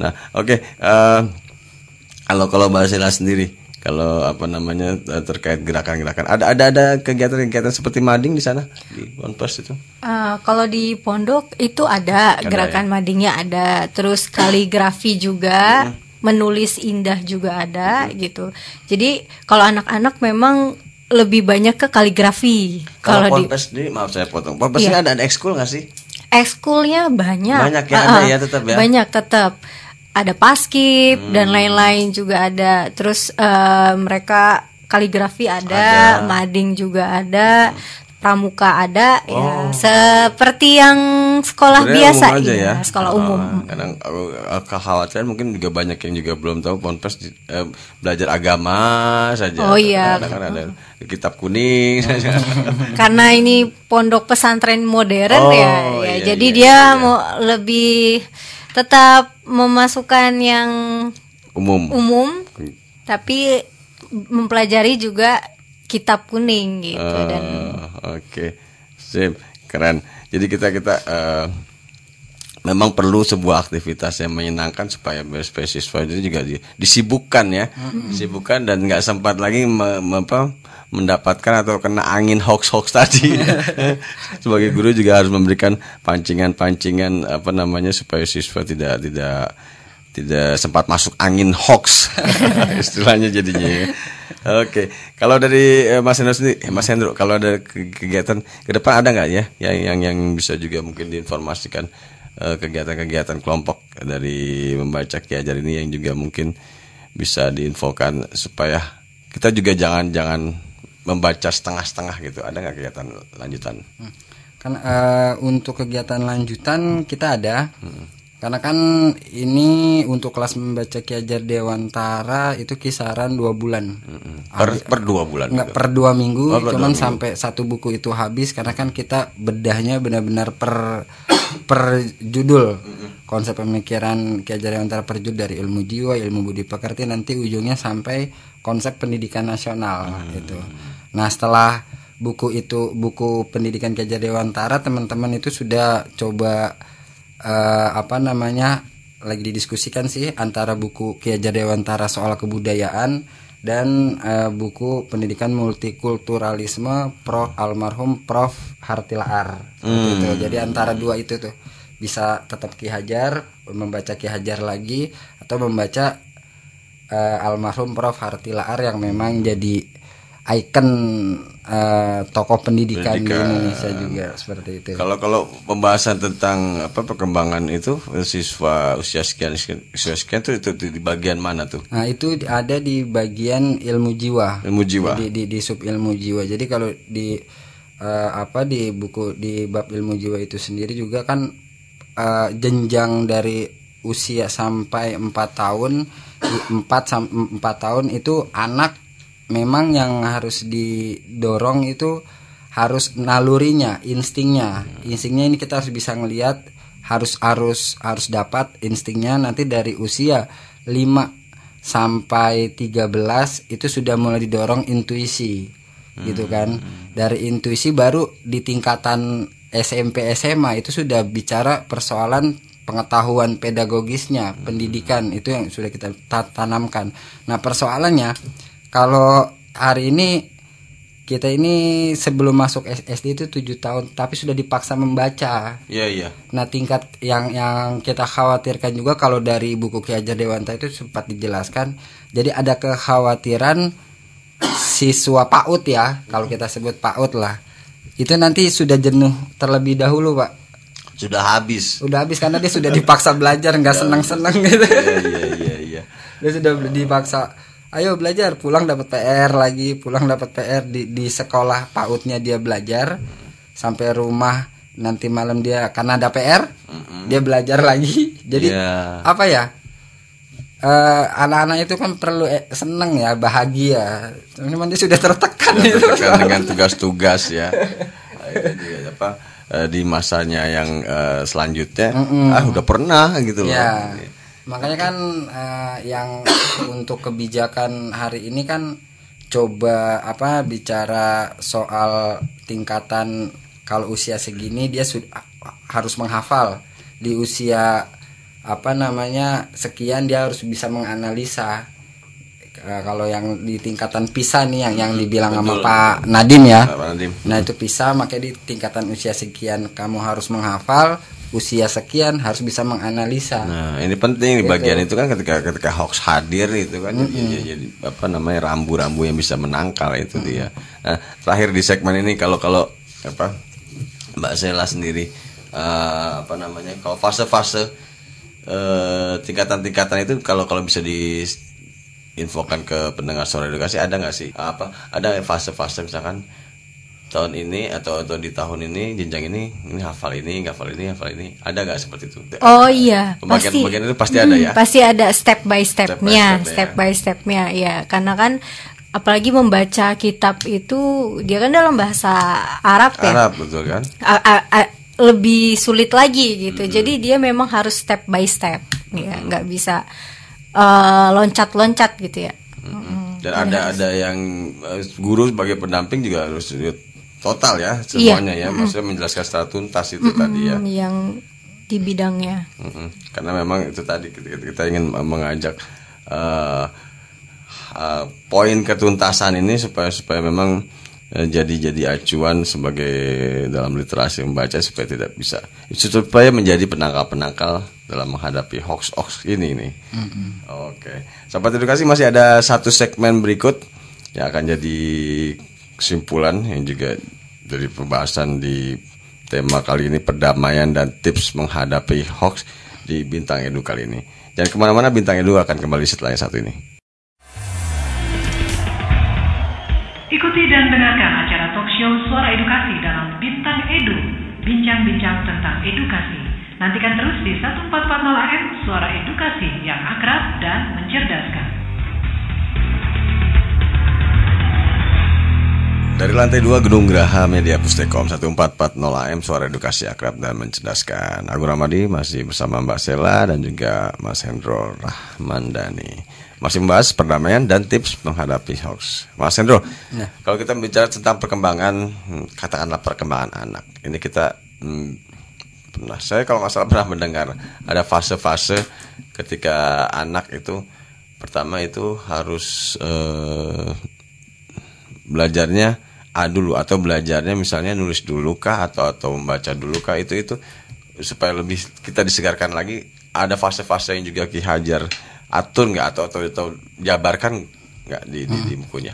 nah oke eh, kalau kalau Mbak Sela sendiri kalau apa namanya eh, terkait gerakan-gerakan ada ada ada kegiatan-kegiatan seperti mading di sana di Ponpes itu Eh, kalau di pondok itu ada, Ada gerakan madingnya ada, terus kaligrafi juga, menulis indah juga ada gitu. Jadi kalau anak-anak memang lebih banyak ke kaligrafi. kalau Kalau di Ponpes sendiri maaf saya potong Ponpes Iya. ada ada ekskul nggak sih ekskulnya banyak. Banyak ya, Ah, ada ya tetap ya? Banyak tetap. Ada paskib dan Hmm. lain-lain juga ada. Terus eh, mereka kaligrafi ada, Ada. mading juga ada, pramuka ada ya. Seperti yang sekolah Oh. Sebenarnya biasa umum aja iya, ya. sekolah Ah, umum. Kadang uh, kekhawatiran mungkin juga banyak yang juga belum tahu Ponpes eh, belajar agama saja. Oh, iya. Kadang-kadang ada kitab kuning saja. Karena ini pondok pesantren modern Oh, ya, ya. iya, jadi iya, dia iya. mau lebih tetap memasukkan yang Umum. umum tapi mempelajari juga kitab kuning gitu dan Ah, Oke, sip, keren. Jadi kita kita eh, memang perlu sebuah aktivitas yang menyenangkan supaya beasiswa itu juga di- disibukkan ya, disibukkan dan nggak sempat lagi me- me- apa, mendapatkan atau kena angin hoax-hoax tadi. Sebagai guru juga harus memberikan pancingan-pancingan apa namanya supaya siswa tidak tidak tidak sempat masuk angin hoax istilahnya jadinya ya. Oke, kalau dari eh, Mas Hendro sendiri, eh, Mas Hendro, kalau ada ke- kegiatan ke depan ada nggak ya yang yang yang bisa juga mungkin diinformasikan eh, kegiatan-kegiatan kelompok dari membaca Ki Hajar ini yang juga mungkin bisa diinfokan supaya kita juga jangan jangan membaca setengah-setengah gitu. Ada nggak kegiatan lanjutan? Kan eh, untuk kegiatan lanjutan kita ada. Karena kan ini untuk kelas membaca Ki Hajar Dewantara itu kisaran dua bulan. Per, per dua bulan. Enggak gitu. per dua minggu, Oh, per dua cuman minggu. sampai satu buku itu habis karena kan kita bedahnya benar-benar per per judul. Konsep pemikiran Ki Hajar Dewantara per judul dari ilmu jiwa, ilmu budi pekerti nanti ujungnya sampai konsep pendidikan nasional Hmm. itu. Nah, setelah buku itu buku pendidikan Ki Hajar Dewantara teman-teman itu sudah coba eh, apa namanya lagi didiskusikan sih antara buku Ki Hajar Dewantara soal kebudayaan dan eh, buku pendidikan multikulturalisme Prof. Almarhum Prof. Hartilaar. Seperti itu. Jadi antara dua itu tuh. Bisa tetap Ki Hajar membaca Ki Hajar lagi atau membaca eh, almarhum Prof. Hartilaar yang memang jadi ikon eh, tokoh pendidikan, di Pendidikan. Indonesia juga seperti itu. Kalau kalau pembahasan tentang apa perkembangan itu siswa usia sekian usia sekian itu, itu di bagian mana tuh? Nah itu di- ada di bagian ilmu jiwa. Ilmu jiwa. Di, di, di sub ilmu jiwa. Jadi kalau di eh, apa di buku di bab ilmu jiwa itu sendiri juga kan eh, jenjang dari usia sampai 4 tahun di- empat sam- empat tahun itu anak memang yang harus didorong itu harus nalurinya, instingnya. Instingnya ini kita harus bisa ngelihat harus harus harus dapat instingnya. Nanti dari usia 5 sampai 13 itu sudah mulai didorong intuisi gitu kan? Dari intuisi baru di tingkatan SMP SMA itu sudah bicara persoalan pengetahuan pedagogisnya pendidikan itu yang sudah kita ta- tanamkan. Nah persoalannya kalau hari ini kita ini sebelum masuk SD itu tujuh tahun tapi sudah dipaksa membaca Iya iya. Nah tingkat yang yang kita khawatirkan juga kalau dari buku Ki Hajar Dewanta itu sempat dijelaskan, jadi ada kekhawatiran siswa PAUD ya, kalau kita sebut PAUD lah, itu nanti sudah jenuh terlebih dahulu pak, Sudah habis. udah habis karena dia sudah dipaksa belajar nggak senang-senang gitu, Iya iya iya iya. dia sudah dipaksa, ayo belajar, pulang dapat PR lagi, pulang dapat PR di di sekolah PAUDnya dia belajar, sampai rumah nanti malam dia karena ada PR, dia belajar lagi, jadi Iya. apa ya? eh, anak-anak itu kan perlu eh, seneng ya bahagia cuman dia sudah tertekan gitu Tertekan dengan tugas-tugas ya. Jadi apa eh, di masanya yang eh, selanjutnya ah udah pernah gitu loh. ya makanya kan eh, yang untuk kebijakan hari ini kan coba apa bicara soal tingkatan kalau usia segini dia sudah harus menghafal di usia apa namanya sekian dia harus bisa menganalisa Eh, kalau yang di tingkatan PISA nih yang yang dibilang sama betul. Pak Nadim ya Pak Nadim. Nah itu pisah makanya di tingkatan usia sekian kamu harus menghafal, usia sekian harus bisa menganalisa. Nah, ini penting di Gitu. bagian itu kan ketika ketika hoax hadir itu kan jadi, jadi- jadi apa namanya rambu-rambu yang bisa menangkal itu dia. Nah, terakhir di segmen ini kalau kalau apa Mbak Sela sendiri eh, apa namanya kalau fase-fase eh, tingkatan-tingkatan itu kalau kalau bisa di infokan ke pendengar suara edukasi ada nggak sih apa ada fase-fase misalkan tahun ini atau atau di tahun ini jenjang ini ini hafal ini hafal ini hafal ini ada nggak seperti itu Oh iya, Pembagian- pasti. pembagian itu pasti ada ya? Pasti ada step by stepnya, Step by step-nya step ya. stepnya, ya. Karena kan apalagi membaca kitab itu dia kan dalam bahasa Arab ya, Arab betul kan A- a- a- lebih sulit lagi gitu. Jadi dia memang harus step by step, ya, nggak bisa eh, loncat-loncat gitu ya. dan ada ada yang eh, guru sebagai pendamping juga harus total ya semuanya ya maksudnya menjelaskan secara tuntas itu tadi ya Hmm, Yang di bidangnya. Mm-mm. karena memang itu tadi kita, kita ingin mengajak eh, eh, poin ketuntasan ini supaya supaya memang eh, jadi jadi acuan sebagai dalam literasi membaca supaya tidak bisa supaya menjadi penangkal-penangkal dalam menghadapi hoax-hoax ini nih. Oke, sahabat edukasi masih ada satu segmen berikut yang akan jadi kesimpulan yang juga dari pembahasan di tema kali ini perdamaian dan tips menghadapi hoax di Bintang Edu kali ini. dan ke mana-mana Bintang Edu akan kembali setelah yang satu ini. Ikuti dan dengarkan acara talk show Suara Edukasi dalam Bintang Edu, bincang-bincang tentang edukasi. Nantikan terus di 1440 AM Suara Edukasi yang akrab dan mencerdaskan. Dari lantai 2 Gedung Graha Media Pustekom 1440 AM Suara Edukasi Akrab dan Mencerdaskan Agung Ramadi masih bersama Mbak Sela dan juga Mas Hendro Rahmandani masih membahas perdamaian dan tips menghadapi hoax. Mas Hendro, ya. kalau kita bicara tentang perkembangan, hmm, katakanlah perkembangan anak, ini kita hmm, pernah, saya kalau nggak salah pernah mendengar ada fase-fase ketika anak itu pertama itu harus eh, belajarnya A dulu atau belajarnya misalnya nulis dulu kah atau atau membaca dulu kah itu itu supaya lebih kita disegarkan lagi ada fase-fase yang juga Ki Hajar atur nggak atau, atau atau jabarkan nggak di, di, di bukunya?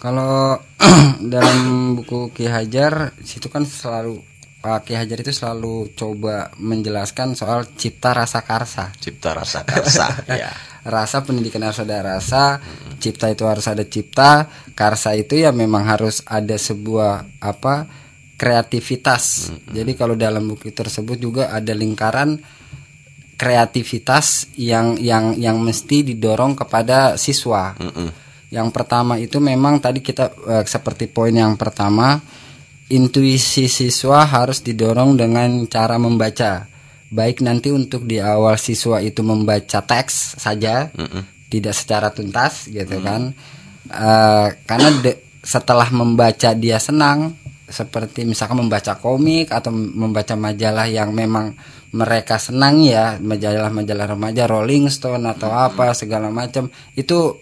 Kalau dalam buku Ki Hajar situ kan selalu Pak Ki Hajar itu selalu coba menjelaskan soal cipta rasa karsa. Cipta rasa karsa, ya. Rasa pendidikan harus ada rasa, hmm. cipta itu harus ada cipta, karsa itu ya memang harus ada sebuah apa kreativitas. Hmm. Jadi kalau dalam buku tersebut juga ada lingkaran kreativitas yang yang yang mesti didorong kepada siswa. Yang pertama itu memang tadi kita uh, seperti poin yang pertama intuisi siswa harus didorong dengan cara membaca. Baik nanti untuk di awal siswa itu membaca teks saja, mm -mm. tidak secara tuntas gitu mm kan. Uh, karena de, setelah membaca dia senang seperti misalkan membaca komik atau membaca majalah yang memang mereka senang ya majalah-majalah remaja Rolling Stone atau apa segala macam itu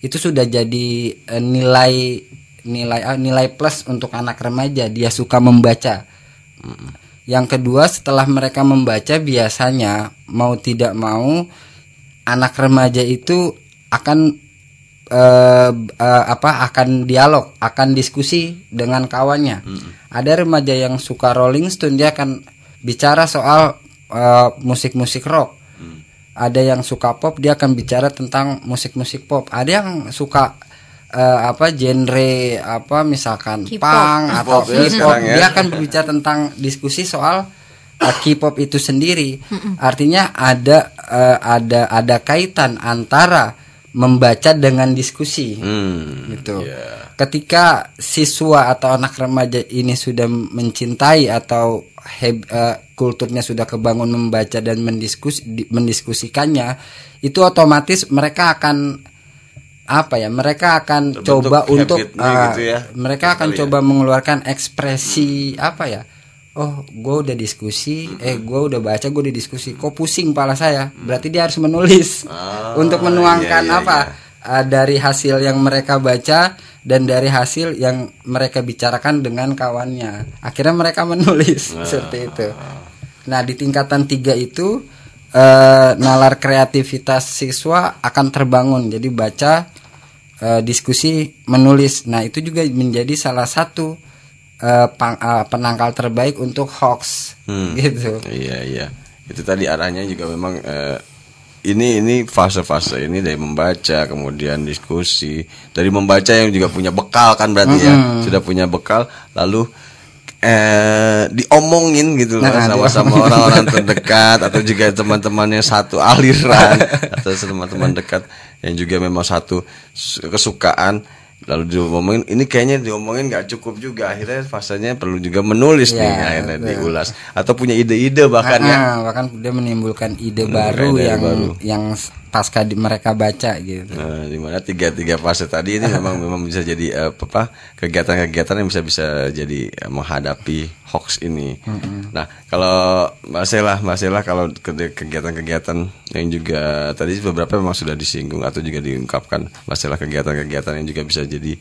itu sudah jadi uh, nilai nilai uh, nilai plus untuk anak remaja. Dia suka membaca yang kedua setelah mereka membaca biasanya mau tidak mau anak remaja itu akan uh, uh, apa akan dialog akan diskusi dengan kawannya hmm. ada remaja yang suka Rolling Stone dia akan bicara soal uh, musik-musik rock. Hmm. Ada yang suka pop, dia akan bicara tentang musik-musik pop. Ada yang suka uh, apa genre apa misalkan punk atau K-pop, ya, dia akan berbicara tentang diskusi soal uh, K-pop itu sendiri. Artinya ada uh, ada ada kaitan antara membaca dengan diskusi hmm, gitu. Yeah. Ketika siswa atau anak remaja ini sudah mencintai atau heb, uh, kulturnya sudah kebangun membaca dan mendiskus di, mendiskusikannya, itu otomatis mereka akan apa ya? Mereka akan Terbentuk coba untuk uh, gitu ya. mereka akan coba ya. mengeluarkan ekspresi hmm. apa ya? oh gue udah diskusi eh gue udah baca gue udah diskusi kok pusing pala saya berarti dia harus menulis oh, untuk menuangkan iya, iya, apa iya. Uh, dari hasil yang mereka baca dan dari hasil yang mereka bicarakan dengan kawannya akhirnya mereka menulis seperti itu nah di tingkatan tiga itu uh, nalar kreativitas siswa akan terbangun jadi baca uh, diskusi menulis nah itu juga menjadi salah satu uh, pang, uh, penangkal terbaik untuk hoax hmm. gitu. Iya iya. Itu tadi arahnya juga memang uh, ini ini fase-fase ini dari membaca kemudian diskusi dari membaca yang juga punya bekal kan berarti mm -hmm. ya sudah punya bekal lalu eh diomongin gitu nah, sama-sama orang-orang terdekat atau juga teman-temannya satu aliran atau teman-teman dekat yang juga memang satu kesukaan. Lalu diomongin ini kayaknya diomongin nggak cukup juga. Akhirnya fasenya perlu juga menulis ya, nih akhirnya betul. diulas. Atau punya ide-ide bahkan ya. Ah, bahkan dia menimbulkan ide hmm, baru yang baru. yang pasca di, mereka baca gitu. Nah, di mana tiga tiga fase tadi ini memang memang bisa jadi uh, apa kegiatan-kegiatan yang bisa bisa jadi uh, menghadapi hoax ini. Mm-hmm. Nah kalau Mbak Sela, Mbak Sela kalau kegiatan-kegiatan yang juga tadi beberapa memang sudah disinggung atau juga diungkapkan masalah kegiatan-kegiatan yang juga bisa jadi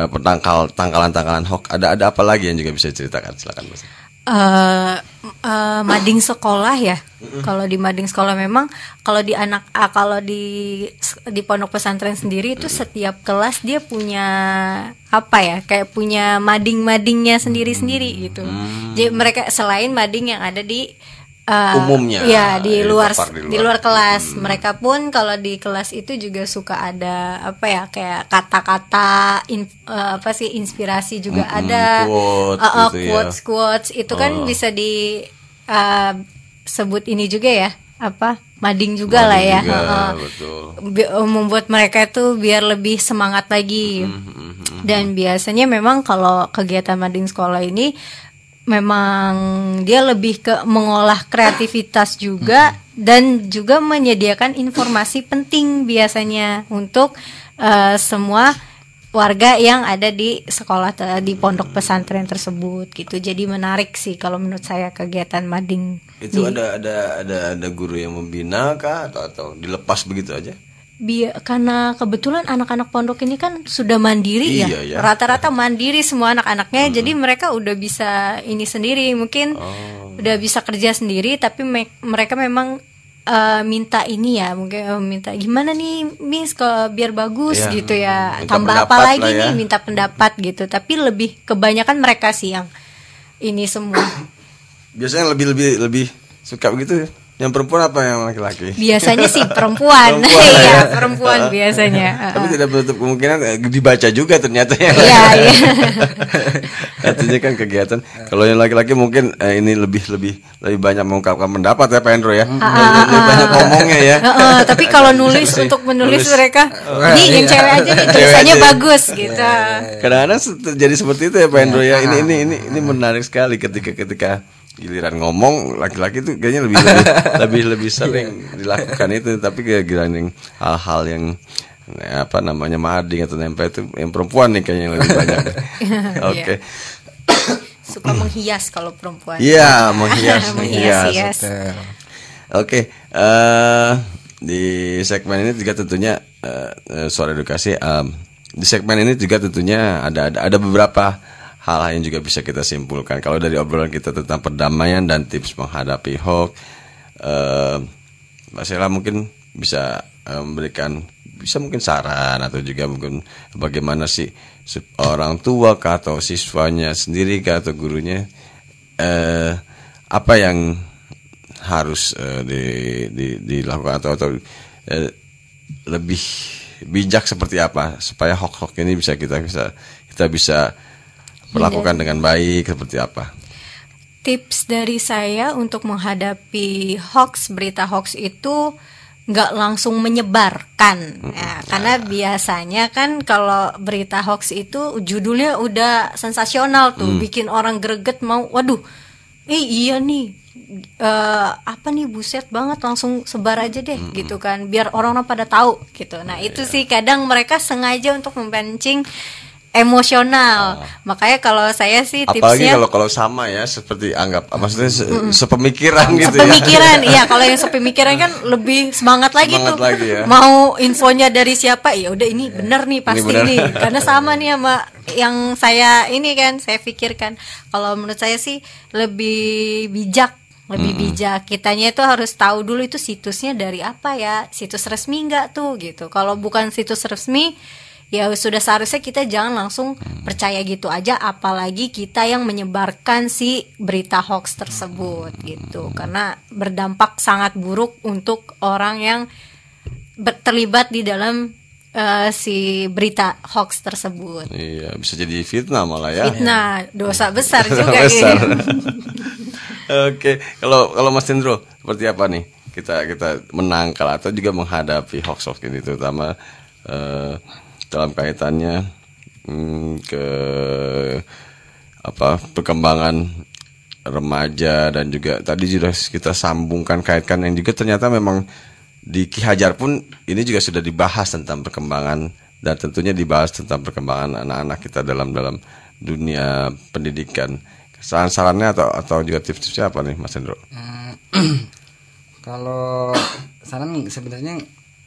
uh, petangkal tangkalan-tangkalan hoax. Ada ada apa lagi yang juga bisa diceritakan? Silakan Mbak uh, uh, mading sekolah ya. Kalau di mading sekolah memang kalau di anak uh, kalau di di pondok pesantren sendiri itu setiap kelas dia punya apa ya? Kayak punya mading-madingnya sendiri-sendiri gitu. Jadi mereka selain mading yang ada di uh, Umumnya, ya di ya, luar di di luar. kelas. Mereka pun kalau di kelas itu juga suka ada apa ya kayak kata-kata uh, apa sih inspirasi juga ada. quotes Uh, uh, gitu ya. quotes quotes. Itu kan Oh. bisa di uh, sebut ini juga ya apa mading juga lah Mading ya. juga, Uh, betul. Membuat mereka itu biar lebih semangat lagi. Mm-hmm, dan biasanya memang kalau kegiatan mading sekolah ini memang dia lebih ke mengolah kreativitas juga dan juga menyediakan informasi penting biasanya untuk eh, semua warga yang ada di sekolah di pondok pesantren tersebut gitu jadi menarik sih kalau menurut saya kegiatan mading Itu di- ada ada ada ada guru yang membina kah atau atau dilepas begitu aja? Bi- karena kebetulan anak-anak pondok ini kan sudah mandiri Iya, ya, ya. rata-rata mandiri semua anak-anaknya, jadi mereka udah bisa ini sendiri, mungkin Oh. udah bisa kerja sendiri, tapi me- mereka memang eh, minta ini ya, mungkin eh, minta gimana nih, Miss, kalau biar bagus Iya, gitu ya, tambah apa lagi ya. nih, minta pendapat gitu, tapi lebih kebanyakan mereka sih yang ini semua. Biasanya lebih lebih lebih suka begitu. Yang perempuan apa yang laki-laki? Biasanya sih perempuan, Perempuan, Iya, ya. perempuan biasanya. Tapi tidak menutup kemungkinan eh, dibaca juga ternyata yang Iya, iya. Artinya kan kegiatan. Kalau yang laki-laki mungkin eh, ini lebih lebih lebih banyak mengungkapkan pendapat ya Pak Hendro ya. Ah, Lebih banyak ngomongnya ya. Tapi kalau nulis untuk menulis Nulis. mereka, ini yang iya. cewek aja nih tulisannya bagus gitu. Kadang-kadang se- terjadi seperti itu ya Pak Hendro ya. Ini ini ini ini menarik sekali ketika ketika giliran ngomong laki-laki itu kayaknya lebih lebih lebih lebih sering dilakukan itu tapi kayak giliran yang hal-hal yang eh, apa namanya mading atau nempel itu yang perempuan nih kayaknya yang lebih banyak. Oke. Suka menghias kalau perempuan. Iya, menghias, Menghias, menghias. hias. Betul. Oke, eh di segmen ini juga tentunya eh, eh, suara edukasi. em, di segmen ini juga tentunya ada ada, ada beberapa hal yang juga bisa kita simpulkan. Kalau dari obrolan kita tentang perdamaian dan tips menghadapi hoax, eh, Mbak Sela mungkin bisa eh, memberikan bisa mungkin saran atau juga mungkin bagaimana sih orang tua kah atau siswanya sendiri kah atau gurunya eh apa yang harus eh, di, di, dilakukan atau atau eh, lebih bijak seperti apa supaya hoax-hoax ini bisa kita bisa kita bisa perlakukan dengan baik seperti apa? Tips dari saya untuk menghadapi hoax, berita hoax itu nggak langsung menyebarkan. Ya, karena biasanya kan kalau berita hoax itu judulnya udah sensasional tuh, bikin orang greget mau, waduh, eh iya nih, eh, apa nih buset banget langsung sebar aja deh gitu kan, biar orang-orang pada tahu gitu. Nah itu sih kadang mereka sengaja untuk memancing emosional. Makanya kalau saya sih apalagi tipsnya kalau kalau sama ya seperti anggap maksudnya se- sepemikiran gitu ya. Sepemikiran iya. Kalau yang sepemikiran kan lebih semangat lagi Semangat tuh. lagi ya. mau infonya dari siapa? Ya udah ini bener nih pasti bener. nih. Karena sama nih sama yang saya ini kan saya pikirkan. Kalau menurut saya sih lebih bijak lebih bijak. Kitanya itu harus tahu dulu itu situsnya dari apa ya? Situs resmi nggak tuh gitu. Kalau bukan situs resmi ya sudah seharusnya kita jangan langsung percaya gitu aja apalagi kita yang menyebarkan si berita hoax tersebut gitu. Karena berdampak sangat buruk untuk orang yang terlibat di dalam eh, si berita hoax tersebut. Iya bisa jadi fitnah malah ya. Fitnah dosa besar juga Besar. ini Oke, kalau kalau Mas Hendro seperti apa nih? Kita kita menangkal atau juga menghadapi hoax hoax ini terutama eh, dalam kaitannya hmm, ke apa perkembangan remaja dan juga tadi sudah kita sambungkan kaitkan yang juga ternyata memang di Ki Hajar pun ini juga sudah dibahas tentang perkembangan dan tentunya dibahas tentang perkembangan anak-anak kita dalam dalam dunia pendidikan. Saran-sarannya atau atau juga tips-tipsnya apa nih Mas Hendro? Kalau saran sebenarnya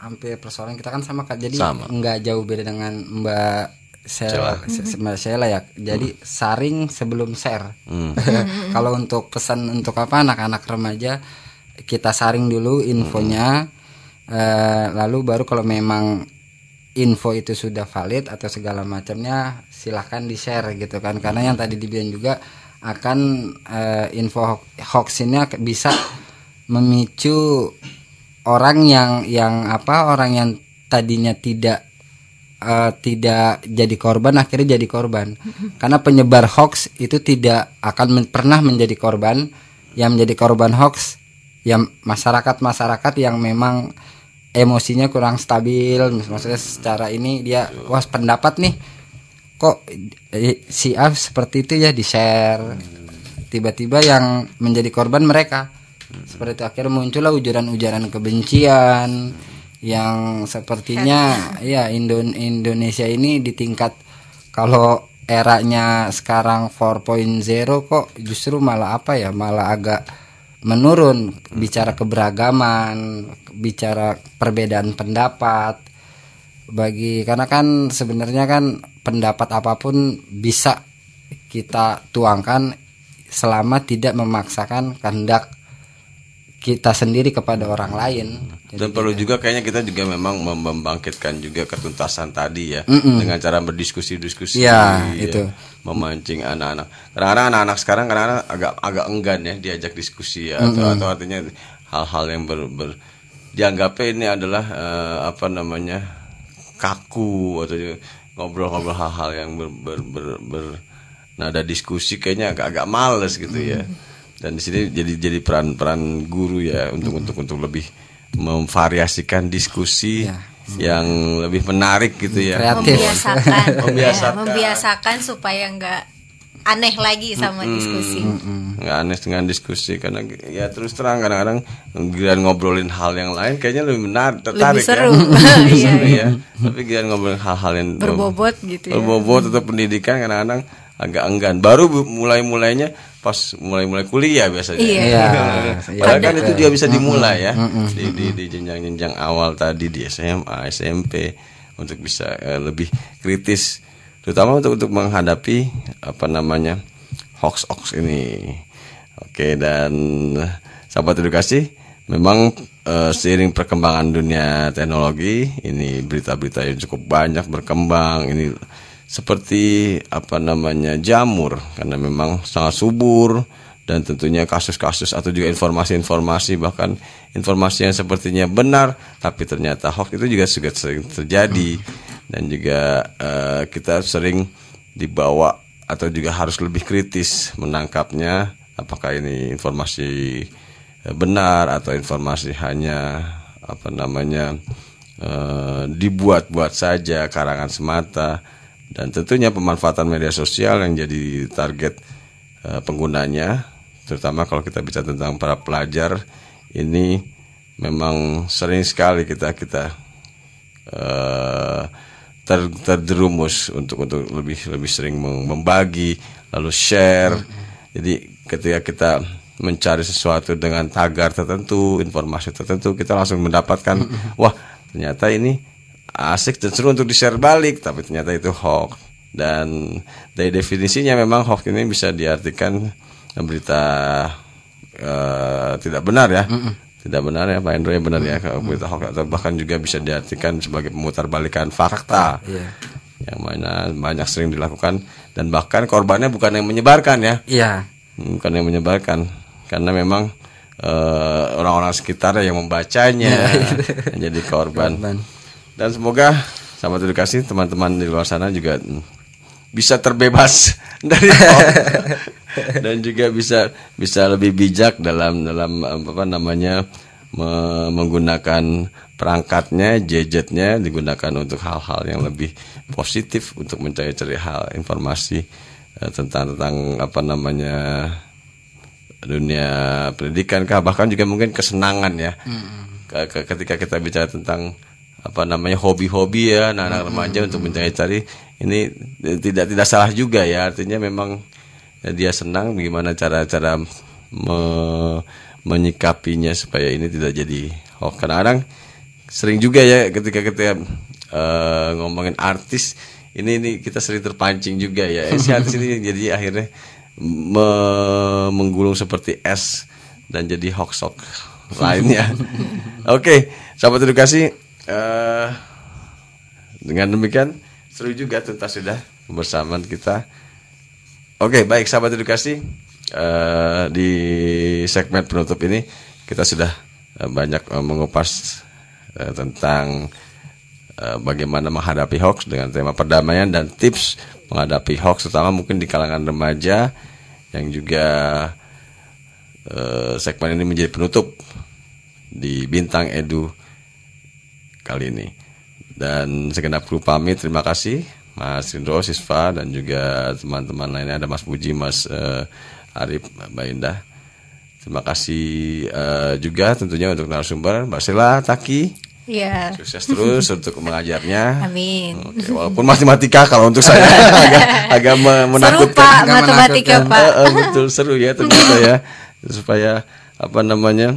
hampir persoalan kita kan sama kak. Jadi Sama. nggak jauh beda dengan Mbak Sheila, Se- se- Mbak Sheila ya. Jadi saring sebelum share. Kalau untuk pesan untuk apa anak-anak remaja kita saring dulu infonya. eh, lalu baru kalau memang info itu sudah valid atau segala macamnya silahkan di share gitu kan karena yang tadi dibilang juga akan eh, info ho- hoax ini bisa memicu orang yang yang apa orang yang tadinya tidak eh, tidak jadi korban akhirnya jadi korban. Karena penyebar hoax itu tidak akan men- pernah menjadi korban. Yang menjadi korban hoax yang masyarakat masyarakat yang memang emosinya kurang stabil. Maksudnya secara ini dia wah pendapat nih kok eh, si A seperti itu ya di share tiba-tiba yang menjadi korban mereka seperti itu akhirnya muncullah ujaran-ujaran kebencian yang sepertinya ya Indon Indonesia ini di tingkat kalau eranya sekarang 4.0 kok justru malah apa ya malah agak menurun. Bicara keberagaman bicara perbedaan pendapat bagi karena kan sebenarnya kan pendapat apa pun bisa kita tuangkan selama tidak memaksakan kehendak kita sendiri kepada orang lain. Dan perlu juga kayaknya kita juga memang mem- membangkitkan juga ketuntasan tadi ya dengan cara berdiskusi-diskusi Ya, ya, itu. memancing anak-anak. Kadang-kadang anak-anak sekarang kadang-kadang agak agak enggan ya diajak diskusi ya atau atau artinya hal-hal yang ber, ber- dianggapnya ini adalah eh, apa namanya kaku atau ngobrol-ngobrol hal-hal yang ber, ber, ber, ber- nada diskusi kayaknya agak-agak males gitu ya. Dan di sini jadi jadi peran-peran guru ya untuk untuk untuk lebih memvariasikan diskusi yang lebih menarik gitu ya. Kreatif. membiasakan. Membiasakan. ya, membiasakan supaya nggak aneh lagi sama diskusi. Nggak aneh dengan diskusi karena ya terus terang kadang-kadang giliran ngobrolin hal yang lain kayaknya lebih menarik tertarik seru. ya, Lebih Iya, seru ya. Tapi giliran ngobrolin hal-hal yang berbobot gitu ya. Berbobot atau pendidikan kadang-kadang agak enggan baru mulai-mulainya pas mulai-mulai kuliah biasanya. Iya. Iya. Padahal kan itu juga bisa dimulai ya. Di di di jenjang-jenjang awal tadi di SMA, SMP untuk bisa eh, lebih kritis. Terutama untuk untuk menghadapi apa namanya hoax hoax ini. Oke dan sahabat edukasi memang eh, seiring perkembangan dunia teknologi ini berita-berita yang cukup banyak berkembang ini seperti apa namanya jamur. Karena memang sangat subur. Dan tentunya kasus-kasus atau juga informasi-informasi bahkan informasi yang sepertinya benar tapi ternyata hoax itu juga juga sering terjadi. Dan juga eh, kita sering dibawa atau juga harus lebih kritis menangkapnya. Apakah ini informasi eh, benar atau informasi hanya apa namanya eh, dibuat-buat saja karangan semata dan tentunya pemanfaatan media sosial yang jadi target eh, penggunanya terutama kalau kita bicara tentang para pelajar ini memang sering sekali kita kita eh, ter, terjerumus untuk untuk lebih lebih sering mem- membagi lalu share. Jadi ketika kita mencari sesuatu dengan tagar tertentu informasi tertentu kita langsung mendapatkan wah ternyata ini asik dan seru untuk di share balik tapi ternyata itu hoax. Dan dari definisinya memang hoax ini bisa diartikan berita eh, tidak benar ya. Tidak benar ya Pak Endro ya benar ya. Kalau berita hoax atau bahkan juga bisa diartikan sebagai pemutarbalikan fakta. Iya. yang mana banyak sering dilakukan. Dan bahkan korbannya bukan yang menyebarkan ya. Iya. bukan yang menyebarkan. Karena memang eh, orang-orang sekitar yang membacanya yang jadi korban. Korban. Dan semoga sahabat edukasi teman-teman di luar sana juga mm, bisa terbebas dari dan juga bisa bisa lebih bijak dalam dalam apa namanya me- menggunakan perangkatnya gadgetnya digunakan untuk hal-hal yang lebih positif untuk mencari-cari hal informasi eh, tentang tentang apa namanya dunia pendidikan kah? Bahkan juga mungkin kesenangan ya. Ke- ke- ketika kita bicara tentang apa namanya hobi-hobi ya anak-anak remaja untuk mencari-cari. Ini eh, tidak tidak salah juga ya artinya memang dia senang bagaimana cara-cara me- menyikapinya supaya ini tidak jadi hoax. Kadang-kadang sering juga ya ketika kita eh, ngomongin artis ini ini kita sering terpancing juga ya. Eh, si artis ini jadi akhirnya me- menggulung seperti es dan jadi hoax hoax lainnya. Oke, sahabat edukasi eh, dengan demikian seru juga tuntas sudah kebersamaan kita. Oke, baik sahabat edukasi eh, di segmen penutup ini kita sudah eh, banyak eh, mengupas eh, tentang bagaimana menghadapi hoax dengan tema perdamaian dan tips menghadapi hoax terutama mungkin di kalangan remaja yang juga eh, segmen ini menjadi penutup di Bintang Edu kali ini. Dan segenap kru pamit, terima kasih Mas Indro, Sisva dan juga teman-teman lainnya ada Mas Puji, Mas eh, Arif, Mbak Indah. Terima kasih eh, juga tentunya untuk narasumber Mbak Sela, Taki. Iya. Sukses terus untuk mengajarnya. Amin. Oke, walaupun matematika kalau untuk saya agak agak me- Seru menakutkan. Pak matematika menakutkan. Pak. Eh, eh, betul seru ya ternyata ya supaya apa namanya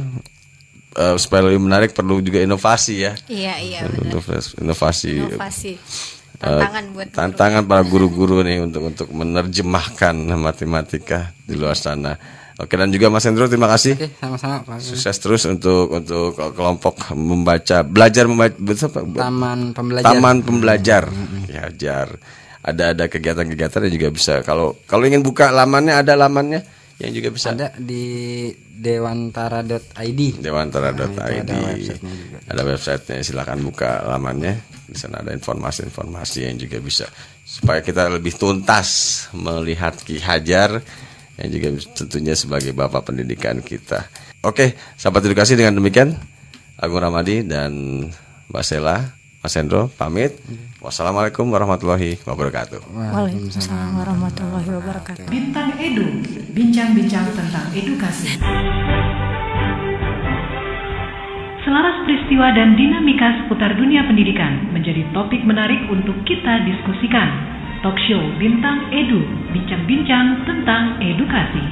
eh, supaya lebih menarik perlu juga inovasi ya Iya iya benar. Inovasi- inovasi Inovasi. eh, Tantangan buat tantangan para guru-guru nih untuk untuk menerjemahkan matematika di luar sana oke dan juga Mas Hendro terima kasih Oke, sama-sama Pak. sukses terus untuk untuk kelompok membaca belajar membaca? Taman pembelajar. taman pembelajar ya jar ada ada kegiatan-kegiatan yang juga bisa kalau kalau ingin buka lamannya ada lamannya yang juga bisa. Ada di dewantara.id. dewantara.id Nah, ada websitenya juga. ada websitenya silakan buka lamannya. Di sana ada informasi-informasi yang juga bisa. Supaya kita lebih tuntas melihat Ki Hajar yang juga tentunya sebagai bapak pendidikan kita. Oke sahabat edukasi dengan demikian Agung Ramadi dan Mbak Sela Mas Hendro pamit wassalamualaikum warahmatullahi wabarakatuh Waalaikumsalam warahmatullahi wabarakatuh. Bintang Edu, bincang-bincang tentang edukasi. Selaras peristiwa dan dinamika seputar dunia pendidikan menjadi topik menarik untuk kita diskusikan. Talk show Bintang Edu, bincang-bincang tentang edukasi.